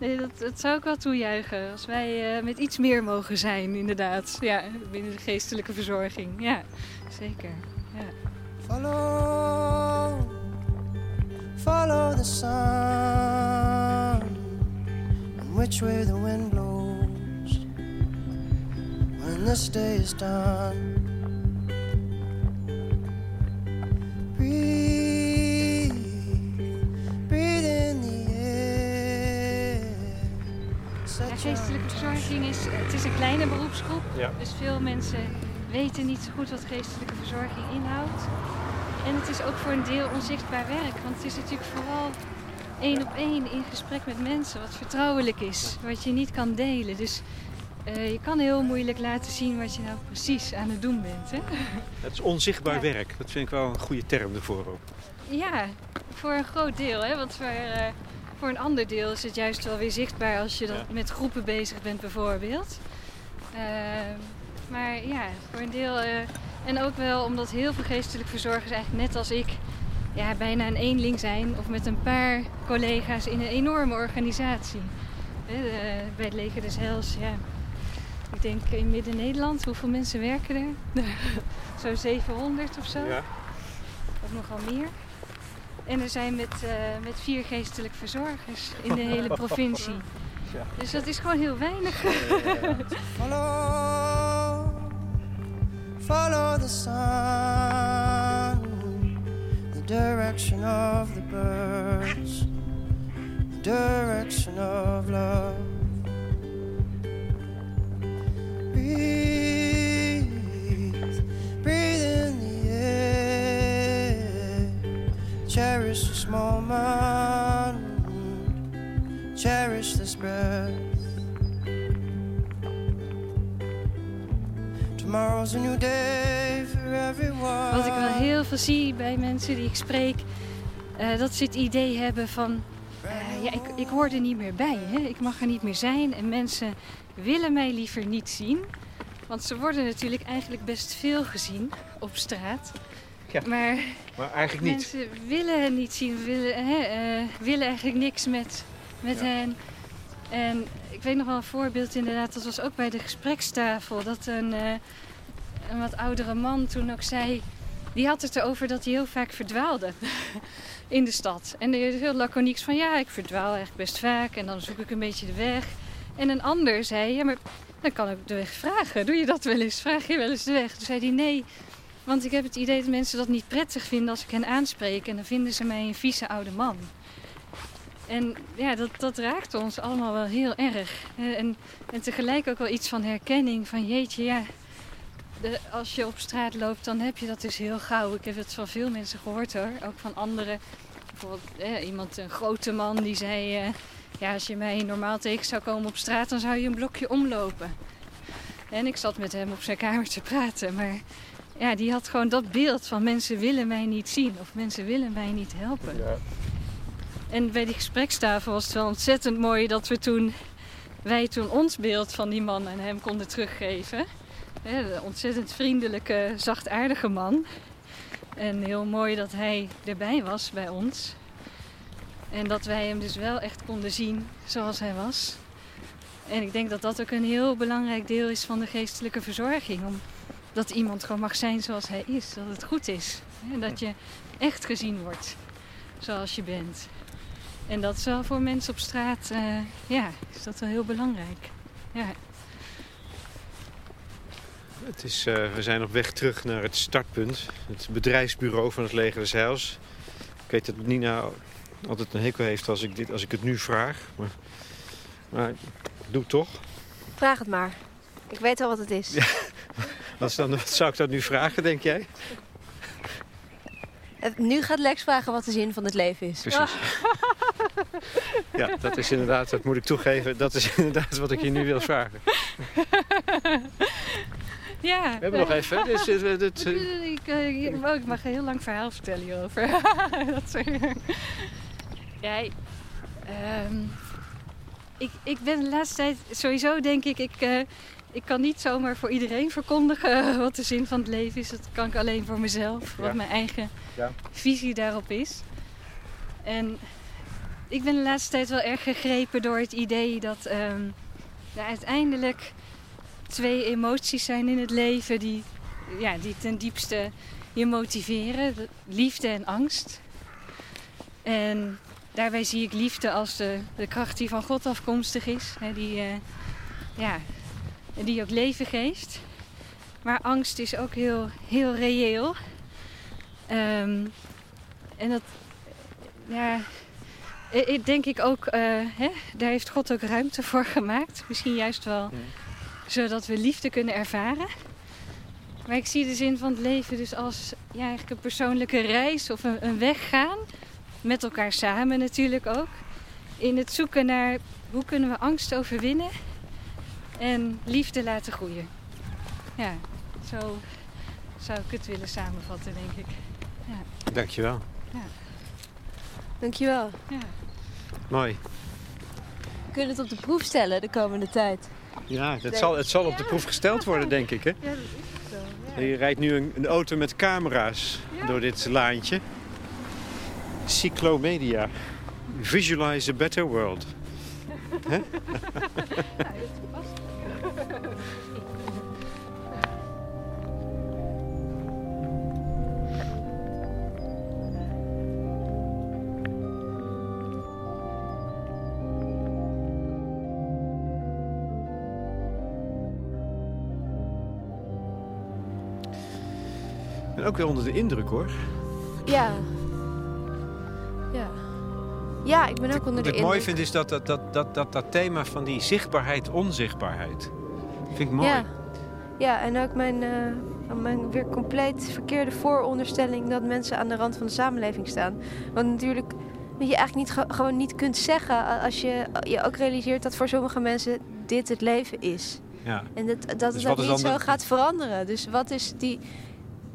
Nee, dat, dat zou ik wel toejuichen. Als wij eh, met iets meer mogen zijn, inderdaad. Ja, binnen de geestelijke verzorging. Ja, zeker. Ja. Follow, follow the sun, and which way the wind blows when this day is done. Breathe, breathe in the air. Ja, geestelijke verzorging is, het is een kleine beroepsgroep. Ja. Dus veel mensen weten niet zo goed wat geestelijke verzorging inhoudt. En het is ook voor een deel onzichtbaar werk. Want het is natuurlijk vooral één op één in gesprek met mensen. Wat vertrouwelijk is. Wat je niet kan delen. Dus eh, je kan heel moeilijk laten zien wat je nou precies aan het doen bent. Hè? Het is onzichtbaar Ja. werk. Dat vind ik wel een goede term ervoor ook. Ja, voor een groot deel. Hè? Want voor, eh, voor een ander deel is het juist wel weer zichtbaar als je dan Ja. met groepen bezig bent bijvoorbeeld. Eh, maar ja, voor een deel. En ook wel omdat heel veel geestelijk verzorgers eigenlijk net als ik ja, bijna een eenling zijn. Of met een paar collega's in een enorme organisatie. Bij het leger des Heils, ja. Ik denk in Midden-Nederland, hoeveel mensen werken er? Zo'n 700 of zo. Ja. Of nogal meer. En er zijn met, eh, met vier geestelijk verzorgers in de hele provincie. Ja. Dus dat is gewoon heel weinig. Follow, follow the sun, the direction of the birds, the direction of love. Breathe, breathe in the air. Cherish this moment, cherish this breath. Tomorrow's a new day for everyone. Wat ik wel heel veel zie bij mensen die ik spreek, eh, dat ze het idee hebben van, eh, ja, ik, ik hoor er niet meer bij. Hè? Ik mag er niet meer zijn en mensen willen mij liever niet zien. Want ze worden natuurlijk eigenlijk best veel gezien op straat. Ja. Maar Maar eigenlijk niet. Mensen willen hen niet zien, willen, hè, eh, willen eigenlijk niks met, met Ja. hen. En ik weet nog wel een voorbeeld inderdaad, dat was ook bij de gesprekstafel. Dat een, eh, een wat oudere man toen ook zei, die had het erover dat hij heel vaak verdwaalde in de stad. En die heel laconieks van ja, ik verdwaal eigenlijk best vaak en dan zoek ik een beetje de weg. En een ander zei, ja maar dan kan ik de weg vragen. Doe je dat wel eens? Vraag je wel eens de weg? Toen zei hij nee, want ik heb het idee dat mensen dat niet prettig vinden als ik hen aanspreek. En dan vinden ze mij een vieze oude man. En ja, dat, dat raakt ons allemaal wel heel erg. Eh, En, en tegelijk ook wel iets van herkenning van jeetje, ja. De, als je op straat loopt, dan heb je dat dus heel gauw. Ik heb het van veel mensen gehoord hoor. Ook van anderen. Bijvoorbeeld eh, iemand, een grote man, die zei... eh, ja, als je mij normaal tegen zou komen op straat, dan zou je een blokje omlopen. En ik zat met hem op zijn kamer te praten. Maar ja, die had gewoon dat beeld van mensen willen mij niet zien. Of mensen willen mij niet helpen. En bij die gesprekstafel was het wel ontzettend mooi dat we toen, wij toen ons beeld van die man aan hem konden teruggeven. Een ontzettend vriendelijke, zachtaardige man. En heel mooi dat hij erbij was bij ons. En dat wij hem dus wel echt konden zien zoals hij was. En ik denk dat dat ook een heel belangrijk deel is van de geestelijke verzorging. Om dat iemand gewoon mag zijn zoals hij is. Dat het goed is. En dat je echt gezien wordt zoals je bent. En dat is wel voor mensen op straat, eh, ja, is dat wel heel belangrijk. Ja. Het is, eh, we zijn op weg terug naar het startpunt. Het bedrijfsbureau van het leger des Heils. Ik weet dat Nina altijd een hekel heeft als ik, dit, als ik het nu vraag. Maar, maar ik doe het toch. Vraag het maar. Ik weet al wat het is. Wat, is dan, wat zou ik dat nu vragen, denk jij? Nu gaat Lex vragen wat de zin van het leven is. Precies. Ja, dat is inderdaad, dat moet ik toegeven, dat is inderdaad wat ik je nu wil vragen. Ja. We hebben nog even. Dus, eh, dit, eh, Ik, eh, ik- oh, ik mag een heel lang verhaal vertellen hierover. dat soort... Ja, ehm, ik, ik ben de laatste tijd sowieso denk ik, ik, ik kan niet zomaar voor iedereen verkondigen wat de zin van het leven is. Dat kan ik alleen voor mezelf, Ja. wat mijn eigen Ja. visie daarop is. En ik ben de laatste tijd wel erg gegrepen door het idee dat er uiteindelijk twee emoties zijn in het leven die, ja, die ten diepste je motiveren. De- Liefde en angst. En daarbij zie ik liefde als de, kracht die van God afkomstig is. Hè, die, eh, ja, die ook leven geeft. Maar angst is ook heel, heel reëel. Ehm, en dat, ja, ik- denk ik ook, eh, hè, daar heeft God ook ruimte voor gemaakt. Misschien juist wel zodat we liefde kunnen ervaren. Maar ik zie de zin van het leven dus als ja, eigenlijk een persoonlijke reis of een, een weg gaan. Met elkaar samen natuurlijk ook. In het zoeken naar hoe kunnen we angst overwinnen en liefde laten groeien. Ja, zo zou ik het willen samenvatten, denk ik. Dankjewel. Dankjewel. Ja. Mooi. We kunnen het op de proef stellen de komende tijd. Ja, het zal, het zal op de proef gesteld worden, denk ik. Hè? Ja, dat is zo. Je rijdt nu een, een auto met camera's door dit laantje. Cyclomedia. Visualize a better world. Ik ben ook weer onder de indruk hoor. Ja. Ja. Ja, ik ben ook onder Wat de ik mooi indruk. vind is dat dat, dat, dat, dat, dat thema van die zichtbaarheid, onzichtbaarheid. Vind ik mooi. Ja. ja, en ook mijn, eh, mijn weer compleet verkeerde vooronderstelling dat mensen aan de rand van de samenleving staan. Want natuurlijk, wat je eigenlijk niet, ge- gewoon niet kunt zeggen als je je ook realiseert dat voor sommige mensen dit het leven is. Ja. En dat, dat Dus het wat ook is niet zo de- gaat veranderen. Dus wat is die.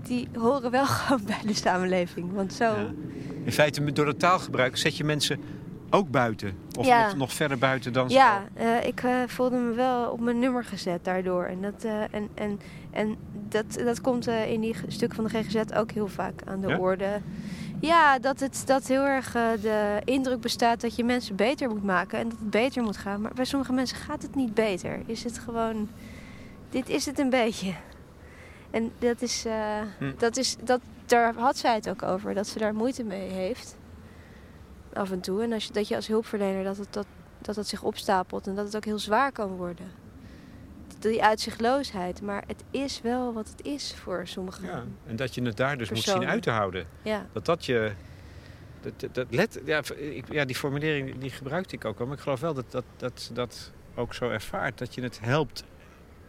Die horen wel gewoon bij de samenleving. Want zo. Ja. In feite, door het taalgebruik zet je mensen ook buiten. Of Ja. nog, nog verder buiten dan ze Ja, eh, ik eh, voelde me wel op mijn nummer gezet daardoor. En dat, eh, en, en, en dat, dat komt in die stukken van de GGZ ook heel vaak aan de Ja? orde. Ja, dat het dat heel erg de indruk bestaat dat je mensen beter moet maken en dat het beter moet gaan. Maar bij sommige mensen gaat het niet beter. Is het gewoon. Dit is het een beetje. En dat is. eh, Hm. dat is dat, daar had zij het ook over, dat ze daar moeite mee heeft. Af en toe. En als je, dat je als hulpverlener dat het, dat, dat het zich opstapelt en dat het ook heel zwaar kan worden. Die uitzichtloosheid. Maar het is wel wat het is voor sommigen. Ja, en dat je het daar dus moet zien uit te houden. Ja. Dat dat je... Dat, dat, let, ja, ik, ja, die formulering die gebruikte ik ook al. Maar ik geloof wel dat, dat, dat ze dat ook zo ervaart. Dat je het helpt.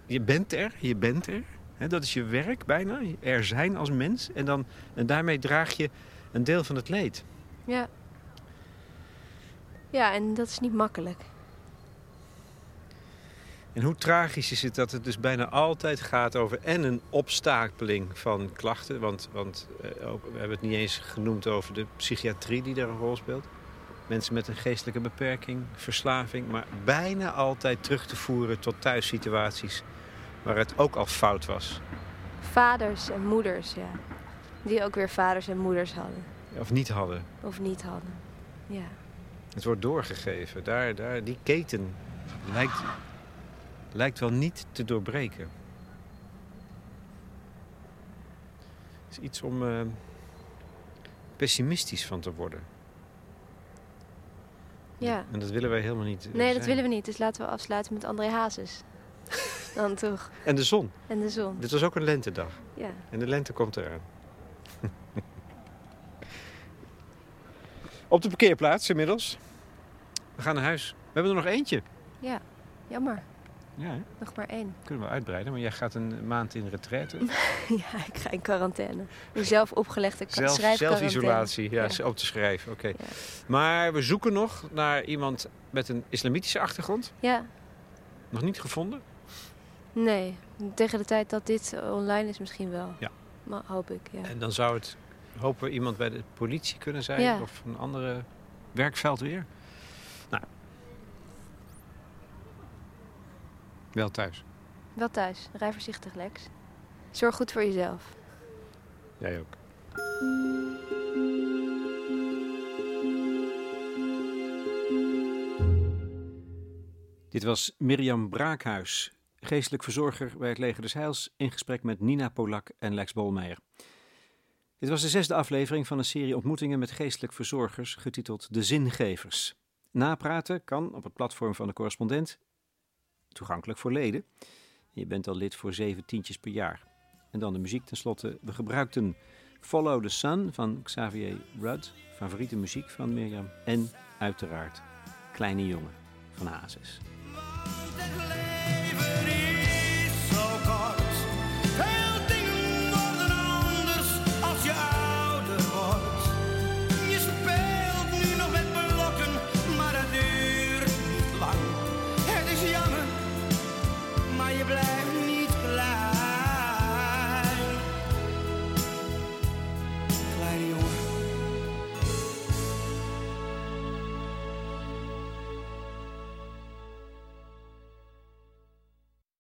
Je bent er, je bent er. Dat is je werk bijna. Er zijn als mens. En, dan, en daarmee draag je een deel van het leed. Ja. Ja, en dat is niet makkelijk. En hoe tragisch is het dat het dus bijna altijd gaat over en een opstapeling van klachten. Want, want eh, ook, we hebben het niet eens genoemd over de psychiatrie die daar een rol speelt. Mensen met een geestelijke beperking, verslaving. Maar bijna altijd terug te voeren tot thuissituaties waar het ook al fout was. Vaders en moeders, ja. Die ook weer vaders en moeders hadden. Of niet hadden. Of niet hadden. Ja. Het wordt doorgegeven. Daar, daar, die keten lijkt lijkt wel niet te doorbreken. Het is iets om eh, pessimistisch van te worden. Ja. En dat willen wij helemaal niet. eh, Nee, dat willen we niet. Dus laten we afsluiten met André Hazes. Dan toch. En de zon. En de zon. Dit was ook een lentedag. Ja. En de lente komt eraan. Op de parkeerplaats inmiddels. We gaan naar huis. We hebben er nog eentje. Ja. Jammer. Ja, hè? Nog maar één. kunnen we uitbreiden. Maar jij gaat een maand in retraite. Ja, ik ga in quarantaine. Een zelf opgelegde Zelf, zelfisolatie, ja, Ja. om te schrijven. Oké. Ja. Maar we zoeken nog naar iemand met een islamitische achtergrond. Ja. Nog niet gevonden. Nee. Tegen de tijd dat dit online is misschien wel. Ja. Maar hoop ik, ja. En dan zou het, hopen we, iemand bij de politie kunnen zijn. Ja. Of een andere werkveld weer. Nou. Wel thuis. Wel thuis. Rij voorzichtig, Lex. Zorg goed voor jezelf. Jij ook. Dit was Mirjam Braakhuis, geestelijk verzorger bij het Leger des Heils, in gesprek met Nina Polak en Lex Bolmeijer. Dit was de zesde aflevering van een serie ontmoetingen met geestelijk verzorgers, getiteld De Zingevers. Napraten kan op het platform van de correspondent, toegankelijk voor leden. Je bent al lid voor zeven tientjes per jaar. En dan de muziek tenslotte. We gebruikten Follow the Sun van Xavier Rudd, favoriete muziek van Mirjam. En uiteraard Kleine Jongen van Hazes.